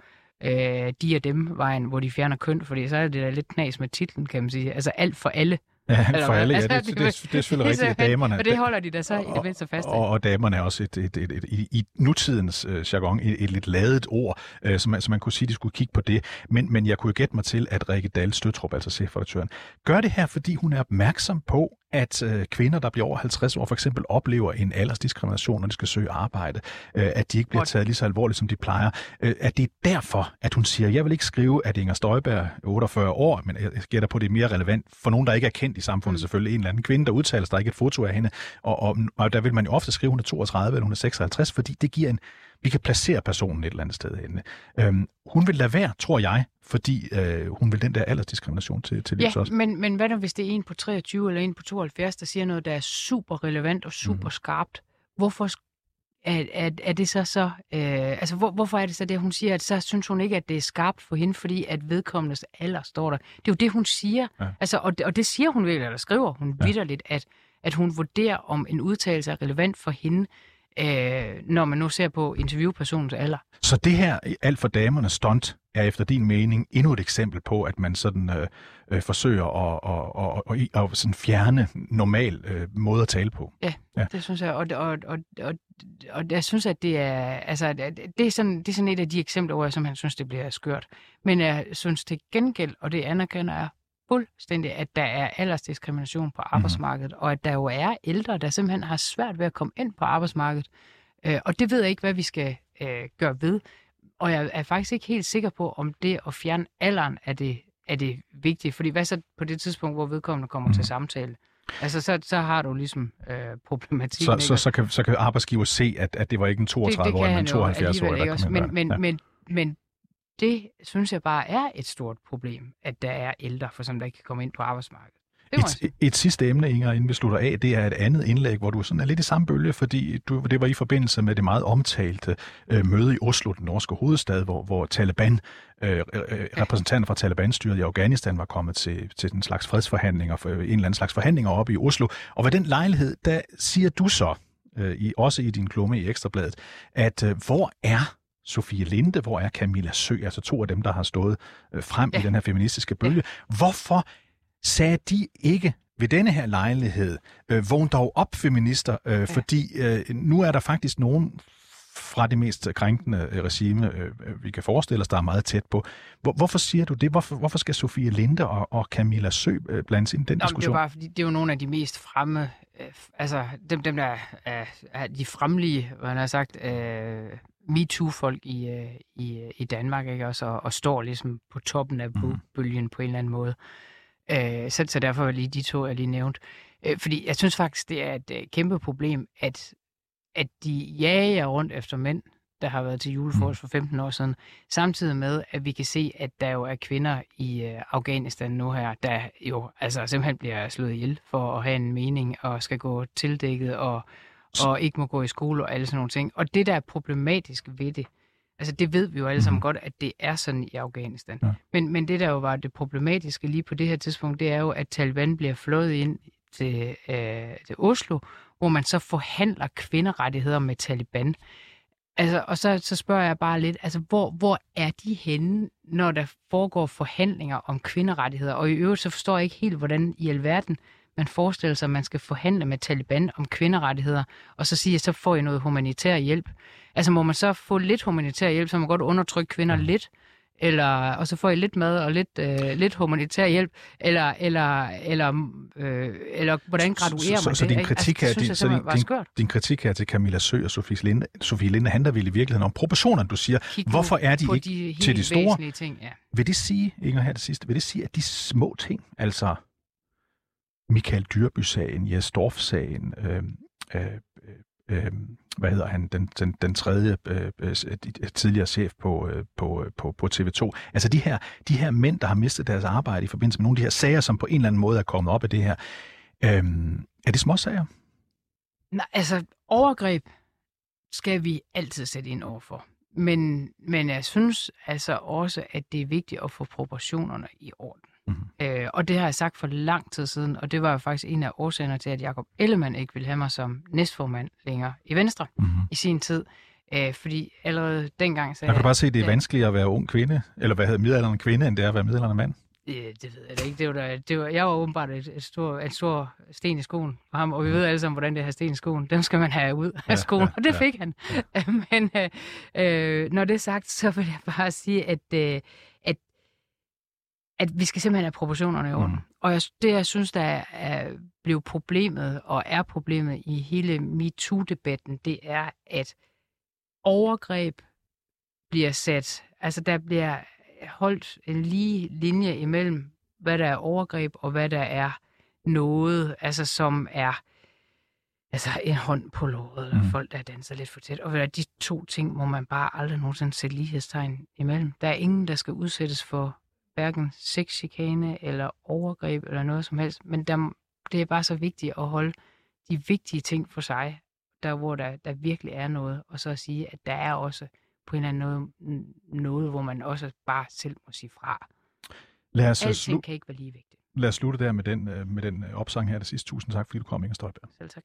[SPEAKER 4] øh, de og dem vejen, hvor de fjerner køn, fordi så er det da lidt knas med titlen, kan man sige. Altså alt for alle.
[SPEAKER 3] Ja, for alle, ja. Det, det, det, det er selvfølgelig rigtigt, at damerne...
[SPEAKER 4] Og det holder de da så i det mindste fast.
[SPEAKER 3] Og, og damerne er også et, et, et, et, et, i nutidens uh, jargon et, et lidt ladet ord, uh, så, man, så man kunne sige, at de skulle kigge på det. Men, men jeg kunne gætte mig til, at Rikke Dahl Støtrup, altså chefredaktøren, gør det her, fordi hun er opmærksom på, at øh, kvinder, der bliver over 50 år, for eksempel oplever en aldersdiskrimination, når de skal søge arbejde, øh, at de ikke bliver taget lige så alvorligt, som de plejer. Øh, at det er derfor, at hun siger, jeg vil ikke skrive, at Inger Støjberg er 48 år, men jeg gætter på, at det er mere relevant for nogen, der ikke er kendt i samfundet, mm. selvfølgelig en eller anden kvinde, der udtaler sig, der er ikke et foto af hende, og, og, og der vil man jo ofte skrive, hun er 32 eller hun er 56, fordi det giver en, vi kan placere personen et eller andet sted henne. Øhm, hun vil lade være, tror jeg, fordi øh, hun vil den der aldersdiskrimination til, til livs
[SPEAKER 4] ja,
[SPEAKER 3] også.
[SPEAKER 4] Men, men hvad nu, hvis det er en på 23 eller en på 72, der siger noget, der er super relevant og super mm. skarpt? Hvorfor er, er, er det så så... Øh, altså, hvor, hvorfor er det så det, hun siger, at så synes hun ikke, at det er skarpt for hende, fordi at vedkommendes alder står der. Det er jo det, hun siger. Ja. Altså, og, det, og det siger hun vel, eller skriver hun ja. vidderligt, at, at hun vurderer, om en udtalelse er relevant for hende, øh, når man nu ser på interviewpersonens alder.
[SPEAKER 3] Så det her alt for damerne stunt er efter din mening endnu et eksempel på, at man sådan øh, øh, forsøger at, at, at, at, at sådan fjerne normal øh, måde at tale på.
[SPEAKER 4] Ja, ja, det synes jeg. Og, og, og, og, og jeg synes, at det er, altså, det er, sådan, det er sådan et af de eksempler, hvor jeg simpelthen synes, det bliver skørt. Men jeg synes til gengæld, og det anerkender jeg fuldstændig, at der er aldersdiskrimination på mhm. arbejdsmarkedet, mm. og at der jo er ældre, der simpelthen har svært ved at komme ind på arbejdsmarkedet. Øh, og det ved jeg ikke, hvad vi skal øh, gøre ved. Og jeg er faktisk ikke helt sikker på, om det at fjerne alderen er det, er det vigtige. Fordi hvad så på det tidspunkt, hvor vedkommende kommer mm. til mhm. samtale? Altså, så, så har du ligesom øh, problematik.
[SPEAKER 3] Så, så, så, kan, så kan arbejdsgiver se, at, at det var ikke en 32-årig, men en 72-årig, der kom
[SPEAKER 4] men, men, ja. men, men det synes jeg bare er et stort problem, at der er ældre, for som der ikke kan komme ind på arbejdsmarkedet.
[SPEAKER 3] Et, et sidste emne, Inger, inden vi slutter af, det er et andet indlæg, hvor du sådan er lidt i samme bølge, fordi du, det var i forbindelse med det meget omtalte øh, møde i Oslo, den norske hovedstad, hvor, hvor Taliban, øh, øh, repræsentanter fra Taliban-styret i Afghanistan var kommet til, til en slags fredsforhandlinger, for, en eller anden slags forhandlinger oppe i Oslo. Og ved den lejlighed, der siger du så, øh, i, også i din klumme i Ekstrabladet, at øh, hvor er Sofie Linde, hvor er Camilla Sø, altså to af dem, der har stået øh, frem ja. i den her feministiske bølge. Ja. Hvorfor sagde de ikke ved denne her lejlighed, øh, vågn dog op, feminister, øh, ja. fordi øh, nu er der faktisk nogen fra det mest krænkende øh, regime, øh, vi kan forestille os, der er meget tæt på. Hvor, hvorfor siger du det? Hvorfor, hvorfor skal Sofie Linde og, og Camilla Sø øh, blandes ind i den Nå, diskussion?
[SPEAKER 4] Det er bare fordi, det er jo nogle af de mest fremme, øh, altså dem, dem der er, er de fremlige, hvad han har sagt, øh, MeToo-folk i, øh, i, i Danmark, ikke også, og, og står ligesom på toppen af mm. bølgen på en eller anden måde. Øh, så, så derfor var lige de to, jeg lige nævnt. Øh, fordi jeg synes faktisk, det er et øh, kæmpe problem, at, at de jager rundt efter mænd, der har været til julefrokost for 15 år siden, samtidig med, at vi kan se, at der jo er kvinder i øh, Afghanistan nu her, der jo altså simpelthen bliver slået ihjel for at have en mening og skal gå tildækket og, og ikke må gå i skole og alle sådan nogle ting. Og det, der er problematisk ved det, Altså det ved vi jo alle sammen mm. godt, at det er sådan i Afghanistan. Ja. Men, men det der jo var det problematiske lige på det her tidspunkt, det er jo, at Taliban bliver flået ind til, øh, til Oslo, hvor man så forhandler kvinderettigheder med Taliban. Altså, og så, så spørger jeg bare lidt, altså hvor, hvor er de henne, når der foregår forhandlinger om kvinderettigheder? Og i øvrigt så forstår jeg ikke helt, hvordan i alverden man forestiller sig, at man skal forhandle med Taliban om kvinderettigheder, og så sige, at så får I noget humanitær hjælp. Altså må man så få lidt humanitær hjælp, så man godt undertrykke kvinder mm. lidt, eller, og så får I lidt mad og lidt, øh, lidt humanitær hjælp, eller, eller, eller, øh, eller hvordan graduerer så, man
[SPEAKER 3] så,
[SPEAKER 4] det?
[SPEAKER 3] Så din kritik, altså, her, din, så din, din, din kritik her til Camilla Sø og Sofie Linde, Sofie Linde handler vel i virkeligheden om proportionerne, du siger. Kig Hvorfor er de ikke de til de store?
[SPEAKER 4] Ting, ja.
[SPEAKER 3] Vil det sige, Inger her det sidste, vil det sige, at de små ting, altså Michael Dyrby-sagen, Jes Dorf-sagen, øhm, øh, øh, øh, hvad hedder han, den, den, den tredje øh, øh, øh tidligere chef på, øh, på, øh, på, på TV2. Altså de her, de her mænd, der har mistet deres arbejde i forbindelse med nogle af de her sager, som på en eller anden måde er kommet op af det her. Øh, er det småsager?
[SPEAKER 4] Nej, altså overgreb skal vi altid sætte ind overfor. Men, men jeg synes altså også, at det er vigtigt at få proportionerne i orden. Mm-hmm. Øh, og det har jeg sagt for lang tid siden, og det var jo faktisk en af årsagerne til, at Jacob Ellemann ikke ville have mig som næstformand længere i Venstre mm-hmm. i sin tid. Øh, fordi allerede dengang sagde
[SPEAKER 3] jeg... kan bare se, at det er vanskeligere at være ung kvinde, eller hvad hedder middelalderen kvinde, end det er at være middelalderen mand?
[SPEAKER 4] Ja, det ved jeg da ikke. Det var der, det var, jeg var åbenbart et, et, stor, et stor sten i skoen for ham, og vi mm. ved alle sammen, hvordan det her sten i skoen, dem skal man have ud af ja, skoen, ja, og det ja. fik han. Ja. Men øh, øh, når det er sagt, så vil jeg bare sige, at, øh, at, vi skal simpelthen have proportionerne i orden. Mm. Og jeg, det, jeg synes, der er, blevet problemet, og er problemet i hele MeToo-debatten, det er, at overgreb bliver sat, altså der bliver holdt en lige linje imellem, hvad der er overgreb og hvad der er noget, altså som er altså en hånd på låret, eller mm. folk, der danser lidt for tæt. Og de to ting må man bare aldrig nogensinde sætte lighedstegn imellem. Der er ingen, der skal udsættes for hverken sexchikane eller overgreb eller noget som helst. Men der, det er bare så vigtigt at holde de vigtige ting for sig, der hvor der, der virkelig er noget, og så at sige, at der er også på en eller anden måde, noget, hvor man også bare selv må sige fra. Lad os Alting slu- kan ikke være lige vigtigt.
[SPEAKER 3] Lad os slutte der med den, øh, med den øh, opsang her det sidste. Tusind tak, fordi du kom, Inger Støjberg.
[SPEAKER 4] Selv tak.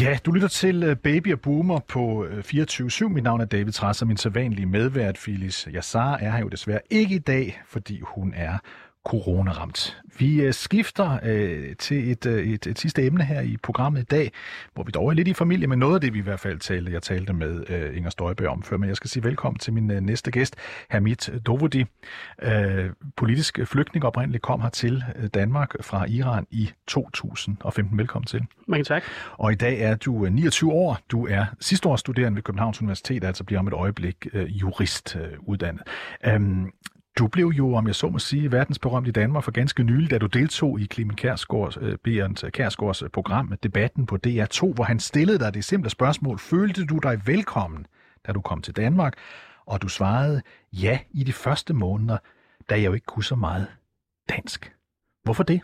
[SPEAKER 3] Ja, du lytter til øh, Baby og Boomer på øh, 24-7. Mit navn er David Træs, og min sædvanlige medvært, Phyllis Yassar, er her jo desværre ikke i dag, fordi hun er coronaramt. Vi øh, skifter øh, til et, øh, et, et sidste emne her i programmet i dag, hvor vi dog er lidt i familie med noget af det, vi i hvert fald talte, jeg talte med øh, Inger Støjberg om før, men jeg skal sige velkommen til min øh, næste gæst, Hamid Dovodi. Øh, politisk flygtning oprindeligt kom her til øh, Danmark fra Iran i 2015. Velkommen til.
[SPEAKER 5] Mange tak.
[SPEAKER 3] Og i dag er du 29 øh, år. Du er sidste års studerende ved Københavns Universitet, altså bliver om et øjeblik øh, jurist øh, uddannet. Øhm, du blev jo, om jeg så må sige, verdensberømt i Danmark for ganske nylig, da du deltog i Clemen Kærsgaards, øh, Berend øh, Kærsgaards øh, program, Debatten på DR2, hvor han stillede dig det simple spørgsmål, følte du dig velkommen, da du kom til Danmark? Og du svarede ja i de første måneder, da jeg jo ikke kunne så meget dansk. Hvorfor det?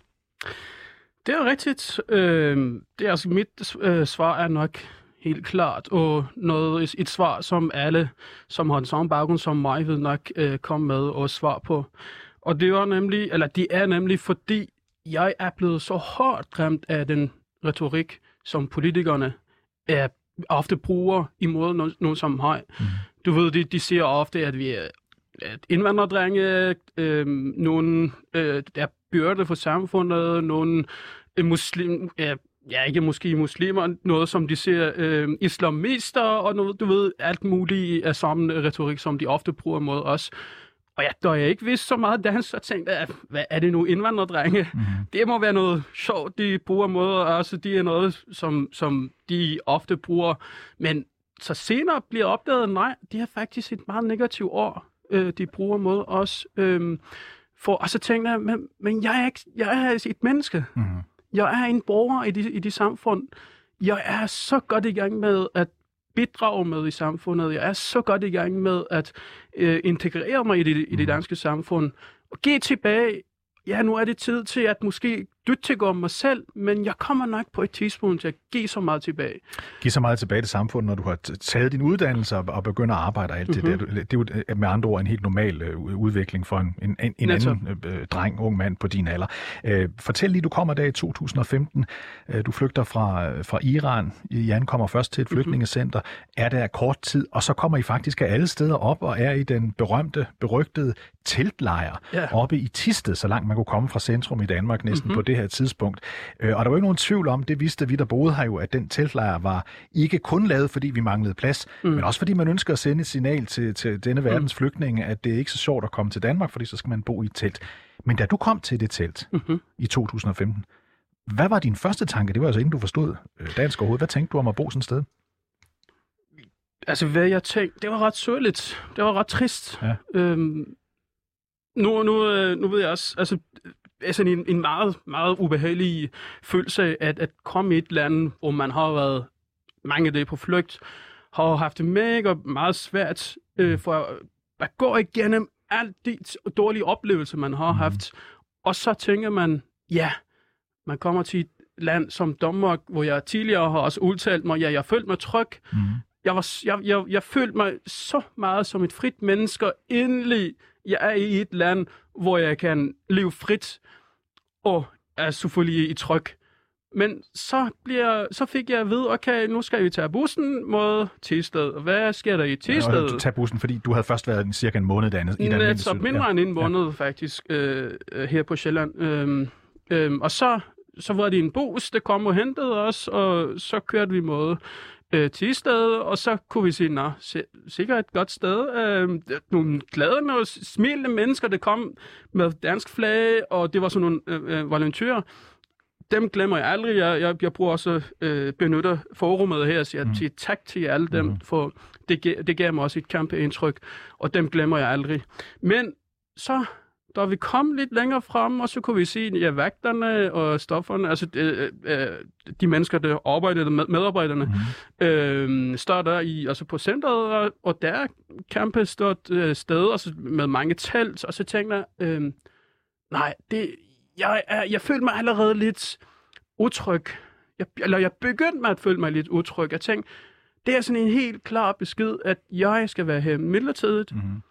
[SPEAKER 5] Det er rigtigt. Øh, det er altså mit øh, svar er nok helt klart, og noget, et svar, som alle, som har en samme baggrund som mig, vil nok øh, komme med og svar på. Og det var nemlig, eller det er nemlig, fordi jeg er blevet så hårdt ramt af den retorik, som politikerne er, ofte bruger imod nogen, nogen som mig. Mm. Du ved, de, de siger ofte, at vi er at indvandrerdrenge, øh, nogen øh, der er byrde for samfundet, nogen øh, muslim, øh, ja, ikke måske muslimer, noget som de ser øh, islamister, og noget, du ved, alt muligt af samme retorik, som de ofte bruger mod os. Og ja, da jeg ikke vidste så meget dansk, så tænkte jeg, hvad er det nu indvandrerdrenge? Mm. Det må være noget sjovt, de bruger mod os, det er noget, som, som de ofte bruger. Men så senere bliver opdaget, nej, det er faktisk et meget negativt ord, øh, de bruger mod os. Øh, for, og så tænkte jeg, men, men jeg, er ikke, jeg er et menneske. Mm. Jeg er en borger i de, i de samfund. Jeg er så godt i gang med at bidrage med i samfundet. Jeg er så godt i gang med at øh, integrere mig i det, i det mm. danske samfund. Og give tilbage. Ja, nu er det tid til at måske dytte om mig selv, men jeg kommer nok på et tidspunkt til at give så meget tilbage.
[SPEAKER 3] Give så meget tilbage til samfundet, når du har taget din uddannelse og begynder at arbejde og alt mm-hmm. det mhm. der. Det er jo øh, med andre ord en helt normal øh, udvikling for en, en, en anden øh, dreng, ung mand på din alder. Øh, fortæl lige, du kommer der i 2015. Øh, du flygter fra, fra Iran. I ankommer først til et mhm. flygtningecenter. Mm-hmm. Er der kort tid, og så kommer I faktisk af alle steder op og er i den berømte, berygtede teltlejr yeah. oppe i Tisted, så langt man kunne komme fra centrum i Danmark næsten mm-hmm. på det her tidspunkt. Øh, og der var ikke nogen tvivl om, det vidste vi, der boede her jo, at den teltlejr var ikke kun lavet, fordi vi manglede plads, mm. men også fordi man ønsker at sende et signal til, til denne verdens mm. flygtninge, at det er ikke så sjovt at komme til Danmark, fordi så skal man bo i et telt. Men da du kom til det telt mm-hmm. i 2015, hvad var din første tanke? Det var altså inden du forstod øh, dansk overhovedet. Hvad tænkte du om at bo sådan et sted?
[SPEAKER 5] Altså, hvad jeg tænkte, det var ret sørligt. Det var ret trist. Ja. Øhm, nu, nu, øh, nu ved jeg også, altså, altså en, en meget, meget ubehagelig følelse at, at komme i et land, hvor man har været mange dage på flugt, har haft det mega meget svært øh, for at gå igennem alle de dårlige oplevelser, man har mm. haft. Og så tænker man, ja, man kommer til et land som Danmark, hvor jeg tidligere har også udtalt mig, ja, jeg følte mig tryg. Mm. Jeg, var, jeg, jeg, jeg følte mig så meget som et frit menneske. Endelig, jeg er i et land, hvor jeg kan leve frit og er selvfølgelig i tryk. Men så, bliver, så fik jeg at vide, okay, nu skal vi tage bussen mod Tisted. Hvad sker der i Tisted? Ja,
[SPEAKER 3] du tager bussen, fordi du havde først været en cirka en måned derinde.
[SPEAKER 5] I Netop, mindre ja. end en måned ja. faktisk, øh, øh, her på Sjælland. Øhm, øhm, og så, så var det en bus, der kom og hentede os, og så kørte vi mod øh, Tisted, og så kunne vi sige, nå, sikkert et godt sted. Øh, nogle glade, nogle smilende mennesker, der kom med dansk flag, og det var sådan nogle øh, øh volontører dem glemmer jeg aldrig. Jeg, jeg, jeg bruger også øh, benytter forumet her og siger, mm. tak til alle dem, mm. for det, det gav mig også et kæmpe indtryk, og dem glemmer jeg aldrig. Men så, da vi kom lidt længere frem, og så kunne vi se, ja, vagterne og stofferne, altså øh, øh, de mennesker, der arbejdede, med, medarbejderne, mm. øh, står der i, altså på centret, og, der er kæmpe stort øh, sted, altså med mange telt, og så tænkte jeg, øh, nej, det, jeg, jeg, jeg følte mig allerede lidt utryg. Jeg, eller jeg begyndte med at føle mig lidt utryg. Jeg tænkte, det er sådan en helt klar besked, at jeg skal være her midlertidigt, mm-hmm.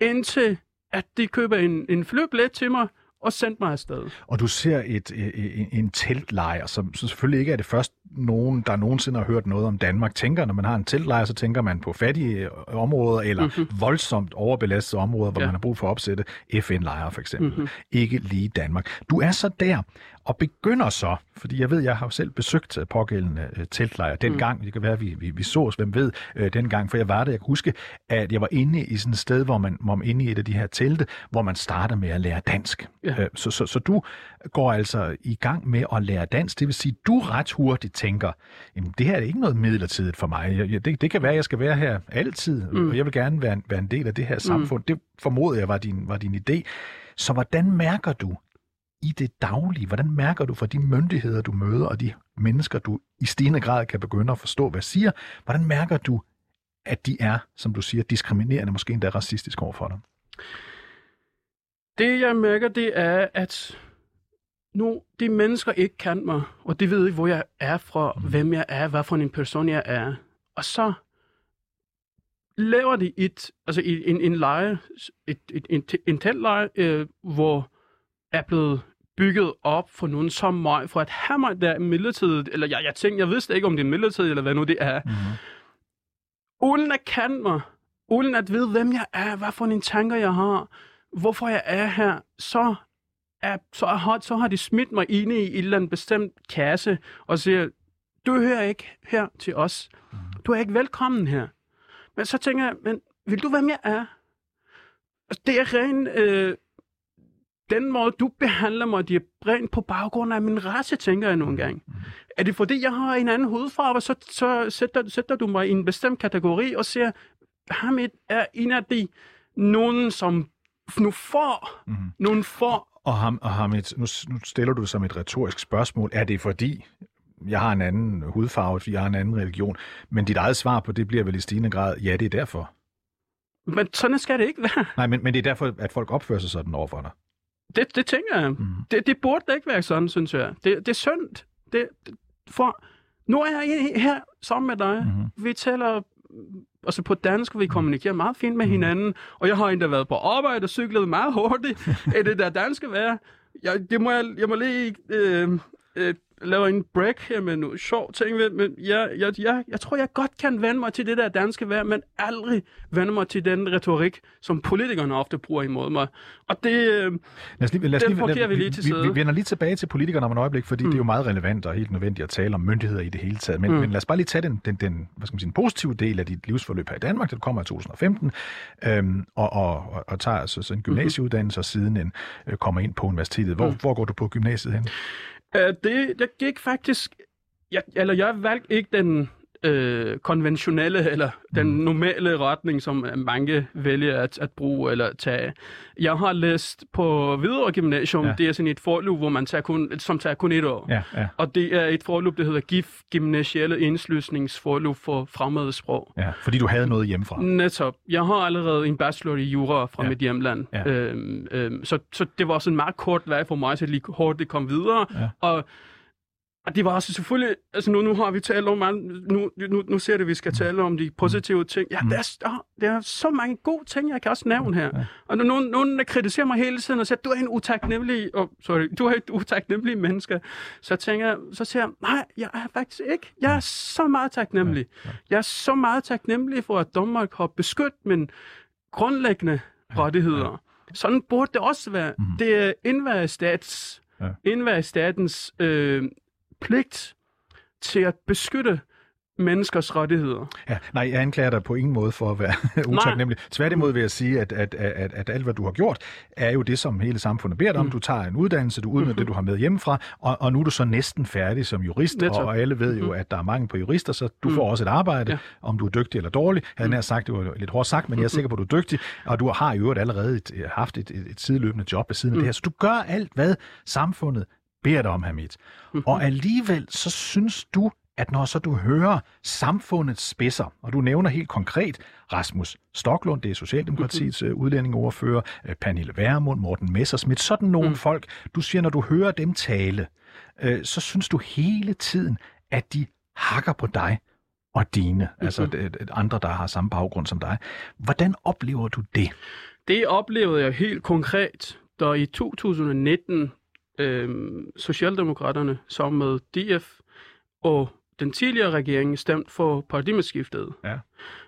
[SPEAKER 5] indtil at de køber en, en flybillet til mig, og sendt mig afsted.
[SPEAKER 3] Og du ser et, øh, øh, en, en teltlejr, som så selvfølgelig ikke er det første nogen, der nogensinde har hørt noget om Danmark, tænker. Når man har en teltlejr, så tænker man på fattige områder, eller mm-hmm. voldsomt overbelastede områder, hvor ja. man har brug for at opsætte FN-lejre for eksempel. Mm-hmm. Ikke lige Danmark. Du er så der, og begynder så, fordi jeg ved, jeg har selv besøgt øh, pågældende uh, teltlejr dengang, mm. det kan være, at vi, vi, vi så os, hvem ved, uh, dengang, for jeg var der, jeg kan huske, at jeg var inde i sådan et sted, hvor man, hvor man inde i et af de her telte, hvor man starter med at lære dansk. Ja. Uh, så, så, så du går altså i gang med at lære dansk, det vil sige, du ret hurtigt tænker, jamen det her er ikke noget midlertidigt for mig, jeg, det, det kan være, at jeg skal være her altid, mm. og jeg vil gerne være, være en del af det her mm. samfund, mm. det formoder jeg var din, var din idé. Så hvordan mærker du i det daglige? Hvordan mærker du for de myndigheder, du møder, og de mennesker, du i stigende grad kan begynde at forstå, hvad siger? Hvordan mærker du, at de er, som du siger, diskriminerende, måske endda racistisk overfor dig?
[SPEAKER 5] Det, jeg mærker, det er, at nu de mennesker ikke kan mig, og de ved ikke, hvor jeg er fra, hvem jeg er, hvad for en person jeg er. Og så laver de et, altså en, en leje, et, et, en, en teltleje, øh, hvor er blevet bygget op for nogen som mig, for at have mig der midlertidigt, eller jeg, jeg tænkte, jeg vidste ikke, om det er midlertidigt, eller hvad nu det er. Mm-hmm. Uden at kende mig, uden at vide, hvem jeg er, hvad for en tanker jeg har, hvorfor jeg er her, så, er, så, har, så har de smidt mig ind i et eller andet bestemt kasse, og siger, du hører ikke her til os. Mm-hmm. Du er ikke velkommen her. Men så tænker jeg, men vil du, hvem jeg er? Altså, det er ren øh, den måde, du behandler mig, det er rent på baggrund af min race, tænker jeg nogle gange. Er det fordi, jeg har en anden hudfarve, så, så sætter, sætter du mig i en bestemt kategori og siger, Hamid er en af de, nogen som nu får, mm-hmm. nogen får.
[SPEAKER 3] Og, ham, og Hamid, nu, nu stiller du det som et retorisk spørgsmål. Er det fordi, jeg har en anden hudfarve, fordi jeg har en anden religion, men dit eget svar på det bliver vel i stigende grad, ja, det er derfor.
[SPEAKER 5] Men sådan skal det ikke være.
[SPEAKER 3] Nej, men, men det er derfor, at folk opfører sig sådan overfor dig.
[SPEAKER 5] Det, det tænker jeg. Mm. Det, det burde da ikke være sådan, synes jeg. Det, det er synd. Det, for nu er jeg her sammen med dig. Mm. Vi taler altså på dansk, vi kommunikerer meget fint med mm. hinanden, og jeg har endda været på arbejde og cyklet meget hurtigt i det der danske vejr. Jeg, det må jeg, jeg må lige øh, øh, laver en break her med noget sjov ting, men jeg, jeg, jeg, jeg tror, jeg godt kan vende mig til det der danske vejr, men aldrig vende mig til den retorik, som politikerne ofte bruger imod mig. Og det, øh, lad os lige, lad os lige, lad, vi lige til
[SPEAKER 3] side. Vi, vi vender lige tilbage til politikerne om et øjeblik, fordi mm. det er jo meget relevant og helt nødvendigt at tale om myndigheder i det hele taget. Men, mm. men lad os bare lige tage den, den, den, hvad skal man sige, den positive del af dit livsforløb her i Danmark, det kommer i 2015, øhm, og, og, og, og tager altså så en mm-hmm. gymnasieuddannelse, mm. og siden en, øh, kommer ind på universitetet. Hvor, mm. hvor går du på gymnasiet hen?
[SPEAKER 5] Uh, det, jeg gik faktisk... Jeg, eller jeg valgte ikke den øh, konventionelle eller den
[SPEAKER 3] Mm.
[SPEAKER 5] normale retning, som mange vælger at, at bruge eller tage. Jeg har læst på Hvidovre Gymnasium,
[SPEAKER 3] Ja.
[SPEAKER 5] det er sådan et forløb, hvor man tager kun, som tager kun et år.
[SPEAKER 3] Ja, ja,
[SPEAKER 5] Og det er et forløb, der hedder GIF, Gymnasielle Indslysningsforløb for fremmede sprog.
[SPEAKER 3] ja. Fordi du havde noget hjemmefra.
[SPEAKER 5] Netop. Jeg har allerede en bachelor i jura fra
[SPEAKER 3] Ja.
[SPEAKER 5] mit hjemland.
[SPEAKER 3] Ja.
[SPEAKER 5] Øhm, øhm, så, så det var sådan en meget kort vej for mig til lige hurtigt komme videre.
[SPEAKER 3] Ja.
[SPEAKER 5] Og, og det var også selvfølgelig, altså nu, nu har vi talt om, nu, nu, nu ser det, at vi skal tale om de positive ting. Ja,
[SPEAKER 3] Mm.
[SPEAKER 5] der, er, der, er så mange gode ting, jeg kan også nævne her. Og når nogen, nogen der kritiserer mig hele tiden og siger, du er en utaknemmelig, oh, sorry, du er et utaknemmelig menneske, så tænker jeg, så siger jeg, nej, jeg er faktisk ikke. Jeg er så meget taknemmelig. Jeg er så meget taknemmelig for, at Danmark har beskyttet mine grundlæggende rettigheder. Sådan burde det også være.
[SPEAKER 3] Mhm.
[SPEAKER 5] Det er enhver stats,
[SPEAKER 3] Ja.
[SPEAKER 5] statens øh, pligt til at beskytte menneskers rettigheder.
[SPEAKER 3] Ja, nej, jeg anklager dig på ingen måde for at være utaknemmelig. Tværtimod vil jeg sige, at, at, at, at alt, hvad du har gjort, er jo det, som hele samfundet beder dig om.
[SPEAKER 5] Mm.
[SPEAKER 3] Du tager en uddannelse, du udnytter det, du har med hjemmefra, og, og nu er du så næsten færdig som jurist,
[SPEAKER 5] Netop.
[SPEAKER 3] og, alle ved jo,
[SPEAKER 5] Mhm.
[SPEAKER 3] at der er mangel på jurister, så du
[SPEAKER 5] Mm.
[SPEAKER 3] får også et arbejde,
[SPEAKER 5] Ja.
[SPEAKER 3] om du er dygtig eller dårlig. Jeg havde nær sagt, det var lidt hårdt sagt, men jeg er sikker på, at du er dygtig, og du har i øvrigt allerede et, haft et, et, et sideløbende job ved siden af
[SPEAKER 5] Mm.
[SPEAKER 3] det her. Så du gør alt, hvad samfundet beder dig om, Hamid. Og alligevel så synes du, at når så du hører samfundets spidser, og du nævner helt konkret Rasmus Stoklund, det er Socialdemokratiets øh, udlændingeordfører, øh, Pernille Værmund, Morten Messersmith, sådan nogle
[SPEAKER 5] Mm.
[SPEAKER 3] folk, du siger, når du hører dem tale, øh, så synes du hele tiden, at de hakker på dig og dine, altså
[SPEAKER 5] Mhm.
[SPEAKER 3] d- d- andre, der har samme baggrund som dig. Hvordan oplever du det?
[SPEAKER 5] Det oplevede jeg helt konkret, da i 2019 øh, Socialdemokraterne sammen med DF og den tidligere regering stemte for paradigmeskiftet.
[SPEAKER 3] Ja.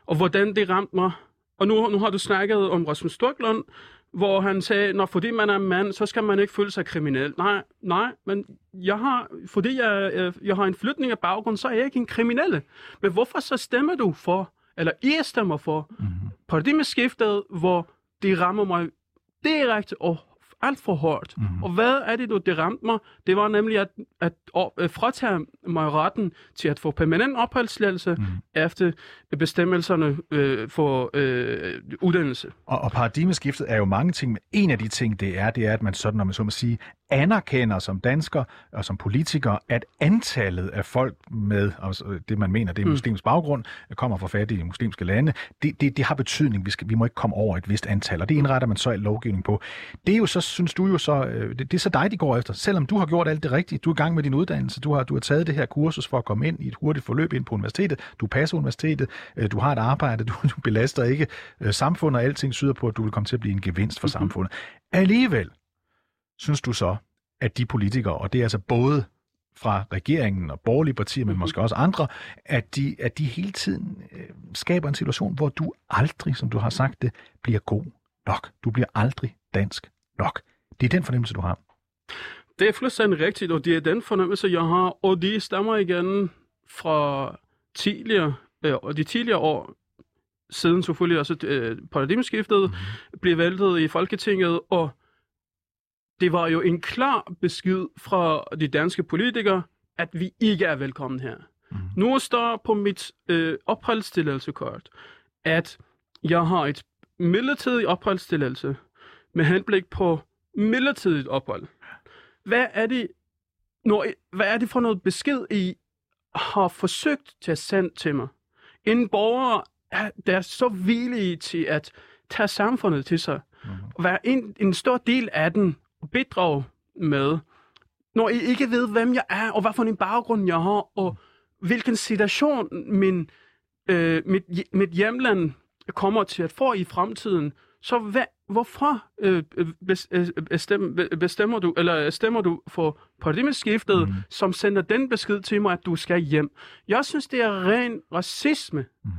[SPEAKER 5] Og hvordan det ramte mig. Og nu, nu har du snakket om Rasmus Storklund, hvor han sagde, når fordi man er mand, så skal man ikke føle sig kriminel. Nej, nej, men jeg har, fordi jeg, øh, jeg har en flytning af baggrund, så er jeg ikke en kriminelle. Men hvorfor så stemmer du for, eller I stemmer for,
[SPEAKER 3] Mm-hmm.
[SPEAKER 5] paradigmeskiftet, hvor det rammer mig direkte og alt for hårdt.
[SPEAKER 3] Mhm.
[SPEAKER 5] Mm. Og hvad er det nu, det ramte mig? Det var nemlig at, at, at fratage mig retten til at få permanent opholdstilladelse
[SPEAKER 3] Mhm.
[SPEAKER 5] mm. efter bestemmelserne øh, for øh, uddannelse.
[SPEAKER 3] Og, og paradigmeskiftet er jo mange ting, men en af de ting, det er, det er, at man sådan, når man så må sige, anerkender som dansker og som politiker, at antallet af folk med altså det, man mener, det er
[SPEAKER 5] Mm.
[SPEAKER 3] muslimsk baggrund, kommer fra fattige muslimske lande, det, det, det har betydning. Vi, skal, vi må ikke komme over et vist antal, og det indretter man så al lovgivning på. Det er jo så, synes du jo så, øh, det, det er så dig, de går efter. Selvom du har gjort alt det rigtige, du er i gang med din uddannelse, du har, du har taget det her kursus for at komme ind i et hurtigt forløb ind på universitetet, du passer universitetet, øh, du har et arbejde, du, du belaster ikke øh, samfundet, og alting syder på, at du vil komme til at blive en gevinst for
[SPEAKER 5] Mhm.
[SPEAKER 3] samfundet. Alligevel synes du så, at de politikere, og det er altså både fra regeringen og borgerlige partier, men
[SPEAKER 5] Mhm.
[SPEAKER 3] måske også andre, at de, at de hele tiden øh, skaber en situation, hvor du aldrig, som du har sagt det, bliver god nok. Du bliver aldrig dansk nok. Det er den fornemmelse, du har.
[SPEAKER 5] Det er fuldstændig rigtigt, og det er den fornemmelse, jeg har, og det stammer igen fra tidligere, øh, og de tidligere år, siden selvfølgelig også øh, paradigmeskiftet, mm. blev væltet i Folketinget, og det var jo en klar besked fra de danske politikere, at vi ikke er velkommen her.
[SPEAKER 3] Mhm.
[SPEAKER 5] Nu står på mit øh, opholdstilladelseskort, at jeg har et midlertidigt opholdstilladelse med henblik på midlertidigt ophold. Hvad er det, når, hvad er det for noget besked, I har forsøgt til at sende til mig? En borger, er- der er så villige til at tage samfundet til sig, og være en, en stor del af den, bidrage med, når I ikke ved, hvem jeg er, og hvad for en baggrund jeg har, og hvilken situation min, øh, mit, mit hjemland kommer til at få i fremtiden, så hvad, hvorfor øh, øh, bestem, bestemmer du, eller stemmer du for paradigmeskiftet, mm. som sender den besked til mig, at du skal hjem? Jeg synes, det er ren racisme,
[SPEAKER 3] Mhm.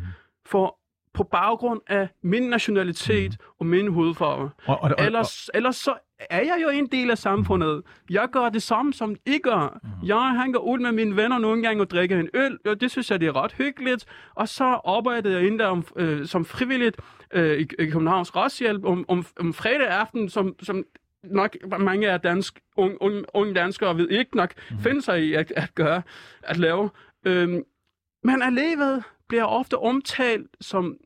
[SPEAKER 5] for på baggrund af min nationalitet mm. og min hudfarve.
[SPEAKER 3] Og, og, og,
[SPEAKER 5] Ellers, ellers så er jeg jo en del af samfundet. Jeg gør det samme, som I gør.
[SPEAKER 3] Mhm.
[SPEAKER 5] Jeg hænger ud med mine venner nogle gange og drikker en øl, og det synes jeg, det er ret hyggeligt. Og så arbejder jeg ind der om, øh, som frivilligt øh, i, i Københavns Retshjælp om, om, om fredag aften, som, som nok mange af dansk, unge, unge, unge danskere ved ikke nok
[SPEAKER 3] Mhm.
[SPEAKER 5] finde sig i at, at gøre, at lave. Øhm, Men alligevel bliver ofte omtalt som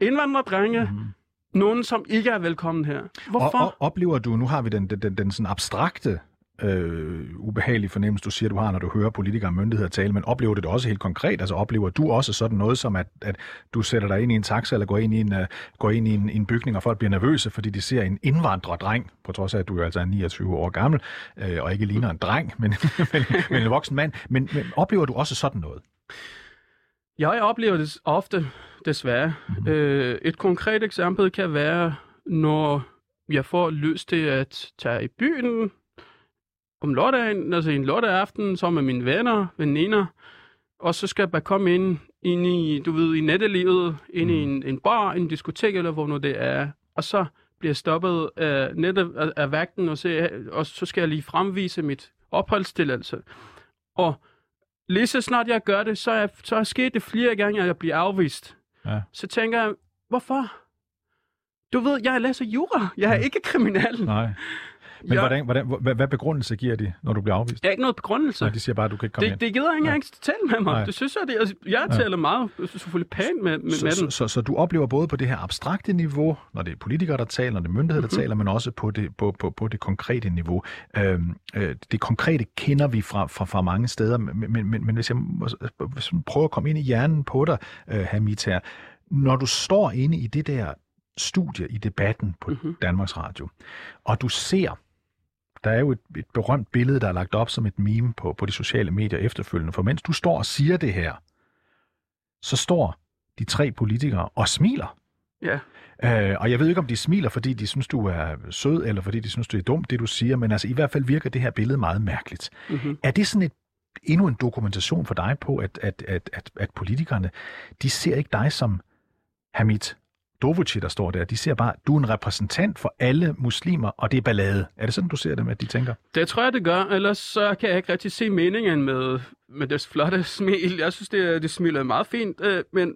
[SPEAKER 5] indvandrerdrenge, mm-hmm. nogen som ikke er velkommen her. Hvorfor? Og, og
[SPEAKER 3] oplever du, nu har vi den, den, den, den sådan abstrakte øh, ubehagelig fornemmelse, du siger, du har, når du hører politikere og myndigheder tale, men oplever du det også helt konkret? Altså oplever du også sådan noget som, at, at du sætter dig ind i en taxa, eller går ind i en, uh, går ind i en, en bygning, og folk bliver nervøse, fordi de ser en indvandrerdreng, på trods af, at du er altså 29 år gammel, øh, og ikke ligner en dreng, men, men, men en voksen mand. Men, men oplever du også sådan noget?
[SPEAKER 5] Jeg oplever det ofte, desværre. Mm-hmm. Øh, et konkret eksempel kan være, når jeg får lyst til at tage i byen, om lørdagen, altså en lørdag aften, så med mine venner, veninder, og så skal jeg bare komme ind, ind i, du ved, i nettelivet, ind i en, en bar, en diskotek, eller hvor nu det er, og så bliver stoppet af, netop af, af vagten, og så, og så skal jeg lige fremvise mit opholdstilladelse. Og lige så snart jeg gør det, så er, så er sket det flere gange, at jeg bliver afvist. Ja. Så tænker jeg, hvorfor? Du ved, jeg læser jura. Jeg er ikke kriminel.
[SPEAKER 3] Nej. Men ja. hvordan, hvordan, hvad, hvad begrundelse giver de, når du bliver afvist?
[SPEAKER 5] Jeg har ikke noget begrundelse.
[SPEAKER 3] Nej, de siger bare, at du kan ikke komme
[SPEAKER 5] det,
[SPEAKER 3] ind.
[SPEAKER 5] Det gider ingen ja. tale med mig. Nej. Det synes jeg, det, altså, jeg ja. taler meget selvfølgelig pænt med, med,
[SPEAKER 3] så,
[SPEAKER 5] med
[SPEAKER 3] så, Så, så, du oplever både på det her abstrakte niveau, når det er politikere, der taler, når det er myndigheder, der mm-hmm. taler, men også på det, på, på, på det konkrete niveau. Øhm, øh, det konkrete kender vi fra, fra, fra mange steder, men, men, men, men hvis, jeg, hvis jeg prøver at komme ind i hjernen på dig, øh, Hamid her, når du står inde i det der studie i debatten på mm-hmm. Danmarks Radio, og du ser der er jo et, et berømt billede, der er lagt op som et meme på, på de sociale medier efterfølgende. For mens du står og siger det her, så står de tre politikere og smiler.
[SPEAKER 5] Ja.
[SPEAKER 3] Øh, og jeg ved ikke, om de smiler, fordi de synes, du er sød, eller fordi de synes, du er dumt, det du siger, men altså i hvert fald virker det her billede meget mærkeligt. Mm-hmm. Er det sådan et endnu en dokumentation for dig på, at, at, at, at, at politikerne, de ser ikke dig som Hamid, Dovuci, der står der, de ser bare, du er en repræsentant for alle muslimer, og det er ballade. Er det sådan, du ser det med, at de tænker?
[SPEAKER 5] Det tror jeg, det gør. Ellers så kan jeg ikke rigtig se meningen med, med det flotte smil. Jeg synes, det, det smiler meget fint, øh, men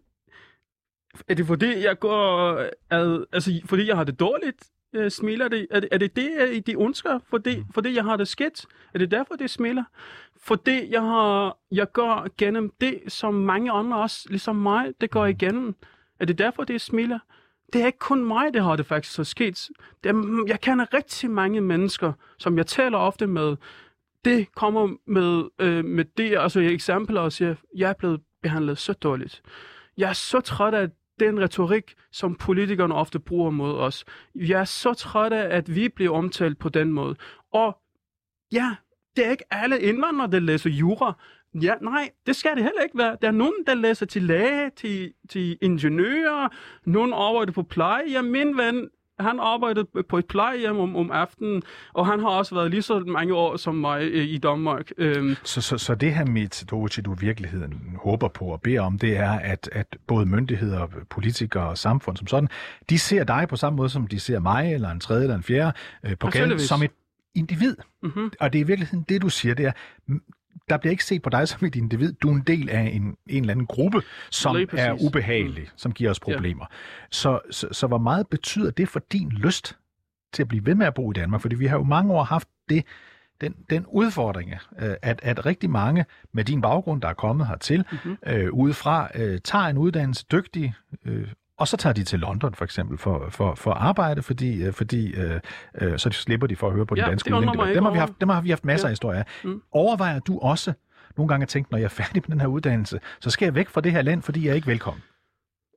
[SPEAKER 5] er det fordi, jeg går... Ad, altså, fordi jeg har det dårligt, øh, smiler det? Er det er det, det, de ønsker? Fordi, mm. fordi jeg har det skidt? Er det derfor, det smiler? Fordi jeg, har, jeg går gennem det, som mange andre også, ligesom mig, det går mm. igennem. Er det derfor, det smiler? Det er ikke kun mig, det har det faktisk så sket. Det er, mm, jeg kender rigtig mange mennesker, som jeg taler ofte med. Det kommer med, øh, med det, altså jeg eksempler og siger, jeg er blevet behandlet så dårligt. Jeg er så træt af den retorik, som politikerne ofte bruger mod os. Jeg er så træt af, at vi bliver omtalt på den måde. Og ja, det er ikke alle indvandrere, der læser jura, Ja, nej, det skal det heller ikke være. Der er nogen, der læser til læge, til, til ingeniører, nogen arbejder på plejehjem. Min ven, han arbejdede på et plejehjem om, om aftenen, og han har også været lige så mange år som mig øh, i Danmark. Øhm.
[SPEAKER 3] Så, så, så det her med Doge, du i virkeligheden håber på og beder om, det er, at, at både myndigheder, politikere og samfund som sådan, de ser dig på samme måde, som de ser mig, eller en tredje eller en fjerde, øh, på gaden, som et individ. Mm-hmm. Og det er i virkeligheden det, du siger, det er, der bliver ikke set på dig som et individ. Du er en del af en, en eller anden gruppe, som er ubehagelig, mm. som giver os problemer. Ja. Så, så, så hvor meget betyder det for din lyst til at blive ved med at bo i Danmark? Fordi vi har jo mange år haft det, den, den udfordring, øh, at, at rigtig mange med din baggrund, der er kommet hertil, mm-hmm. øh, udefra, øh, tager en uddannelse, dygtig, øh, og så tager de til London for eksempel for, for, for arbejde, fordi, øh, fordi øh, øh, så slipper de for at høre på de ja, danske udlændinge. Dem har vi haft, dem har vi haft masser ja. af historier af. Mm. Overvejer du også nogle gange at tænke, når jeg er færdig med den her uddannelse, så skal jeg væk fra det her land, fordi jeg er ikke velkommen?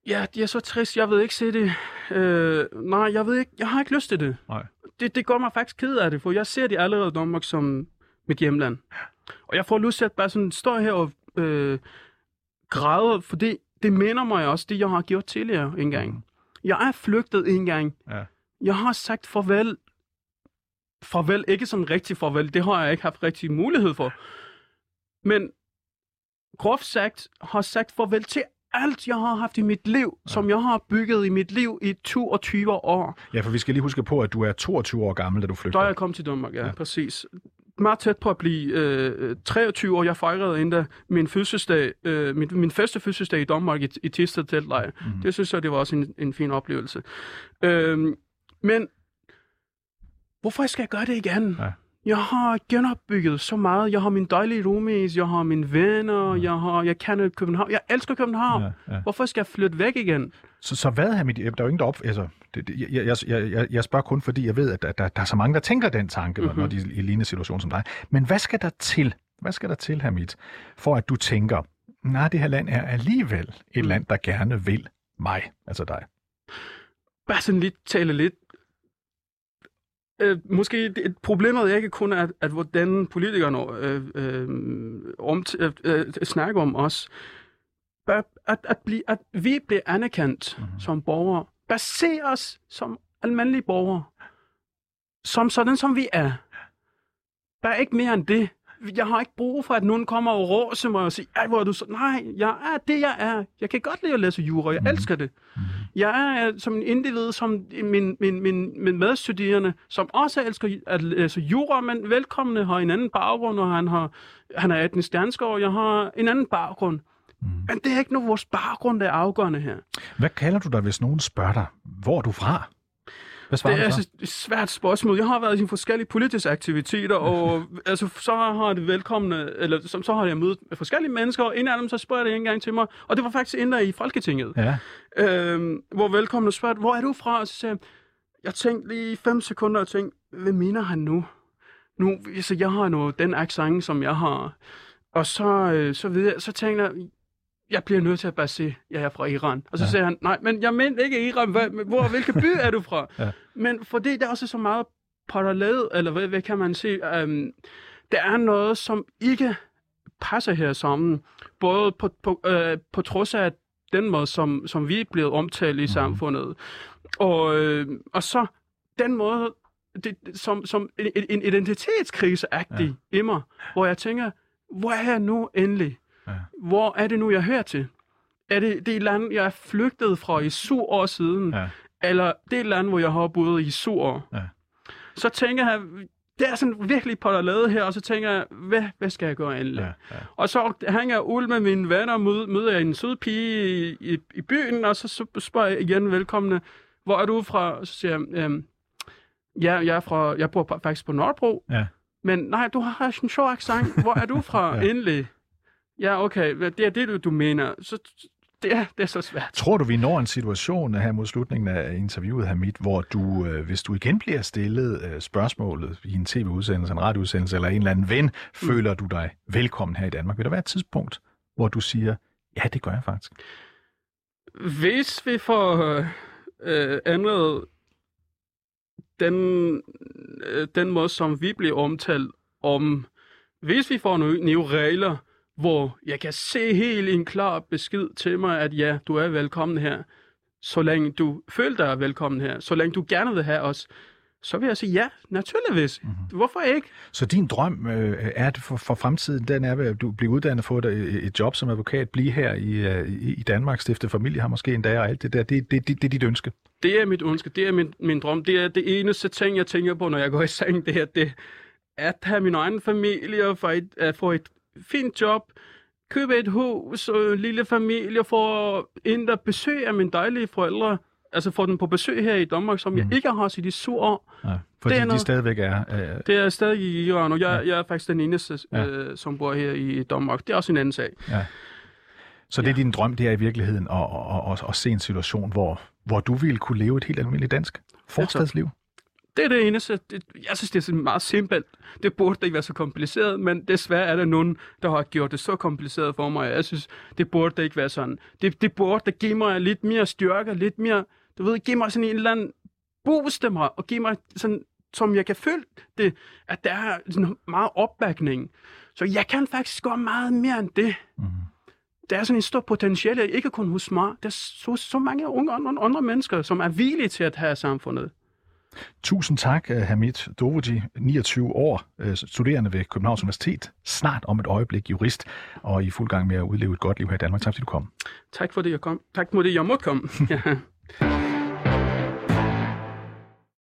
[SPEAKER 5] Ja, det er så trist. Jeg ved ikke se det. Øh, nej, jeg ved ikke. Jeg har ikke lyst til det.
[SPEAKER 3] Nej.
[SPEAKER 5] Det, det gør mig faktisk ked af det, for jeg ser det allerede Danmark som mit hjemland. Og jeg får lyst til at bare sådan stå her og øh, græde, fordi det minder mig også det, jeg har gjort tidligere en gang. Mm. Jeg er flygtet en gang. Ja. Jeg har sagt farvel. Farvel, ikke sådan rigtig farvel. Det har jeg ikke haft rigtig mulighed for. Men groft sagt, har sagt farvel til alt, jeg har haft i mit liv, ja. som jeg har bygget i mit liv i 22 år.
[SPEAKER 3] Ja, for vi skal lige huske på, at du er 22 år gammel, da du flygtede.
[SPEAKER 5] Da jeg kom til Danmark, ja, ja. præcis meget tæt på at blive øh, 23 år. Jeg fejrede endda min fødselsdag, øh, min, min første fødselsdag i Danmark i, i Tisted Teltlejr. Mm. Det synes jeg, det var også en, en fin oplevelse. Øh, men hvorfor skal jeg gøre det igen? Ja. Jeg har genopbygget så meget. Jeg har mine dejlige roomies, jeg har mine venner, ja. jeg, har, jeg kender København. Jeg elsker København. Ja, ja. Hvorfor skal jeg flytte væk igen?
[SPEAKER 3] Så, så hvad har mit... Der er jo ingen, der op... Altså, det, det, jeg, jeg, jeg, jeg spørger kun, fordi jeg ved, at der, der, der er så mange, der tænker den tanke, mm-hmm. når de er i lignende situation som dig. Men hvad skal der til? Hvad skal der til, Hamid, for at du tænker, nej, det her land er alligevel et mm. land, der gerne vil mig, altså dig?
[SPEAKER 5] Bare sådan lidt tale lidt Øh, måske et problemet er ikke kun, at, at hvordan politikerne øh, øh, om, øh, øh, snakker om os. At, at, blive, at vi bliver anerkendt mm-hmm. som borgere. Baser os som almindelige borgere. Som sådan, som vi er. Der er ikke mere end det jeg har ikke brug for, at nogen kommer og råser mig og siger, ej, hvor er du så... Nej, jeg er det, jeg er. Jeg kan godt lide at læse jura. Jeg mm. elsker det. Mm. Jeg er som en individ, som min, min, min, min medstuderende, som også elsker at læse jura, men velkomne har en anden baggrund, og han, har, han er etnisk dansker, og jeg har en anden baggrund. Mm. Men det er ikke noget vores baggrund, er afgørende her.
[SPEAKER 3] Hvad kalder du dig, hvis nogen spørger dig, hvor er du fra?
[SPEAKER 5] Hvad det er altså et svært spørgsmål. Jeg har været i forskellige politiske aktiviteter, og altså, så har det velkomne, eller så, så har jeg mødt forskellige mennesker, og en af dem så spørger det en gang til mig, og det var faktisk inden i Folketinget, ja. øhm, hvor velkomne spørger, hvor er du fra? Og så siger jeg, jeg tænkte lige fem sekunder og tænkte, hvad mener han nu? Nu, altså, jeg har nu den accent, som jeg har. Og så, øh, så, videre, så tænkte jeg, jeg bliver nødt til at bare sige, jeg er fra Iran. Og så ja. siger han, nej, men jeg mener ikke Iran. Hvor, hvor, hvilken by er du fra? ja. Men fordi der er også så meget parallel, eller hvad, hvad kan man sige, um, der er noget, som ikke passer her sammen. Både på, på, uh, på trods af den måde, som, som vi er blevet omtalt i mm. samfundet. Og, øh, og så den måde, det, som, som en, en identitetskrise-agtig ja. i mig, hvor jeg tænker, hvor er jeg nu endelig? Ja. Hvor er det nu, jeg hører til? Er det det land, jeg er flygtet fra i syv år siden? Ja. Eller det land, hvor jeg har boet i syv år? Ja. Så tænker jeg, det er sådan virkelig på der lavet her, og så tænker jeg, hvad, hvad skal jeg gøre endelig? Ja, ja. Og så hænger jeg ud med mine venner, møder, møder jeg en sød pige i, i, i byen, og så, så spørger jeg igen velkomne, hvor er du fra? Og så siger jeg, øhm, ja, jeg, er fra, jeg bor faktisk på Nordbro. Ja. Men nej, du har en sjov accent. Hvor er du fra ja. endelig? Ja, okay, det er det, du, mener. Så det er, det er så svært.
[SPEAKER 3] Tror du, vi når en situation her mod slutningen af interviewet, Hamid, hvor du, øh, hvis du igen bliver stillet øh, spørgsmålet i en tv-udsendelse, en radioudsendelse eller en eller anden ven, mm. føler du dig velkommen her i Danmark? Vil der være et tidspunkt, hvor du siger, ja, det gør jeg faktisk?
[SPEAKER 5] Hvis vi får øh, øh ændret den, øh, den måde, som vi bliver omtalt om, hvis vi får nye, nye regler, hvor jeg kan se helt en klar besked til mig, at ja, du er velkommen her, så længe du føler dig velkommen her, så længe du gerne vil have os, så vil jeg sige ja, naturligvis. Mm-hmm. Hvorfor ikke?
[SPEAKER 3] Så din drøm øh, er det for, for fremtiden, den er at du bliver uddannet, få et, et job som advokat, blive her i, øh, i, i Danmark, stifte familie, har måske en dag og alt det der. Det, det, det, det er dit ønske?
[SPEAKER 5] Det er mit ønske, det er min, min drøm. Det er det eneste ting, jeg tænker på, når jeg går i seng, det er det, at have min egen familie og få et, at få et fint job, købe et hus og en lille familie, for ind der besøg af mine dejlige forældre, altså få dem på besøg her i Danmark, som mm. jeg mhm. ikke har set i syv år.
[SPEAKER 3] Ja, fordi det er noget, de stadigvæk er... Øh...
[SPEAKER 5] Det er stadig i Iran, og jeg, ja. jeg er faktisk den eneste, ja. øh, som bor her i Danmark. Det er også en anden sag. Ja.
[SPEAKER 3] Så det er ja. din drøm, det er i virkeligheden at, at, at, at se en situation, hvor, hvor du ville kunne leve et helt almindeligt dansk forstadsliv?
[SPEAKER 5] Det er det eneste. Det, jeg synes, det er meget simpelt. Det burde ikke være så kompliceret, men desværre er der nogen, der har gjort det så kompliceret for mig. Jeg synes, det burde ikke være sådan. Det, det burde give mig lidt mere styrke, lidt mere, du ved, give mig sådan en eller anden booste mig, og give mig sådan, som jeg kan føle det, at der er sådan meget opbakning. Så jeg kan faktisk gøre meget mere end det. Mm. Der er sådan en stor potentiale, ikke kun hos mig. Der er så, så mange unge andre, andre mennesker, som er villige til at have samfundet.
[SPEAKER 3] Tusind tak, øh, Hamid Dovuji, 29 år, øh, studerende ved Københavns Universitet, snart om et øjeblik jurist, og i fuld gang med at udleve et godt liv her i Danmark. Tak fordi du kom.
[SPEAKER 5] Tak fordi jeg kom. Tak fordi jeg måtte komme.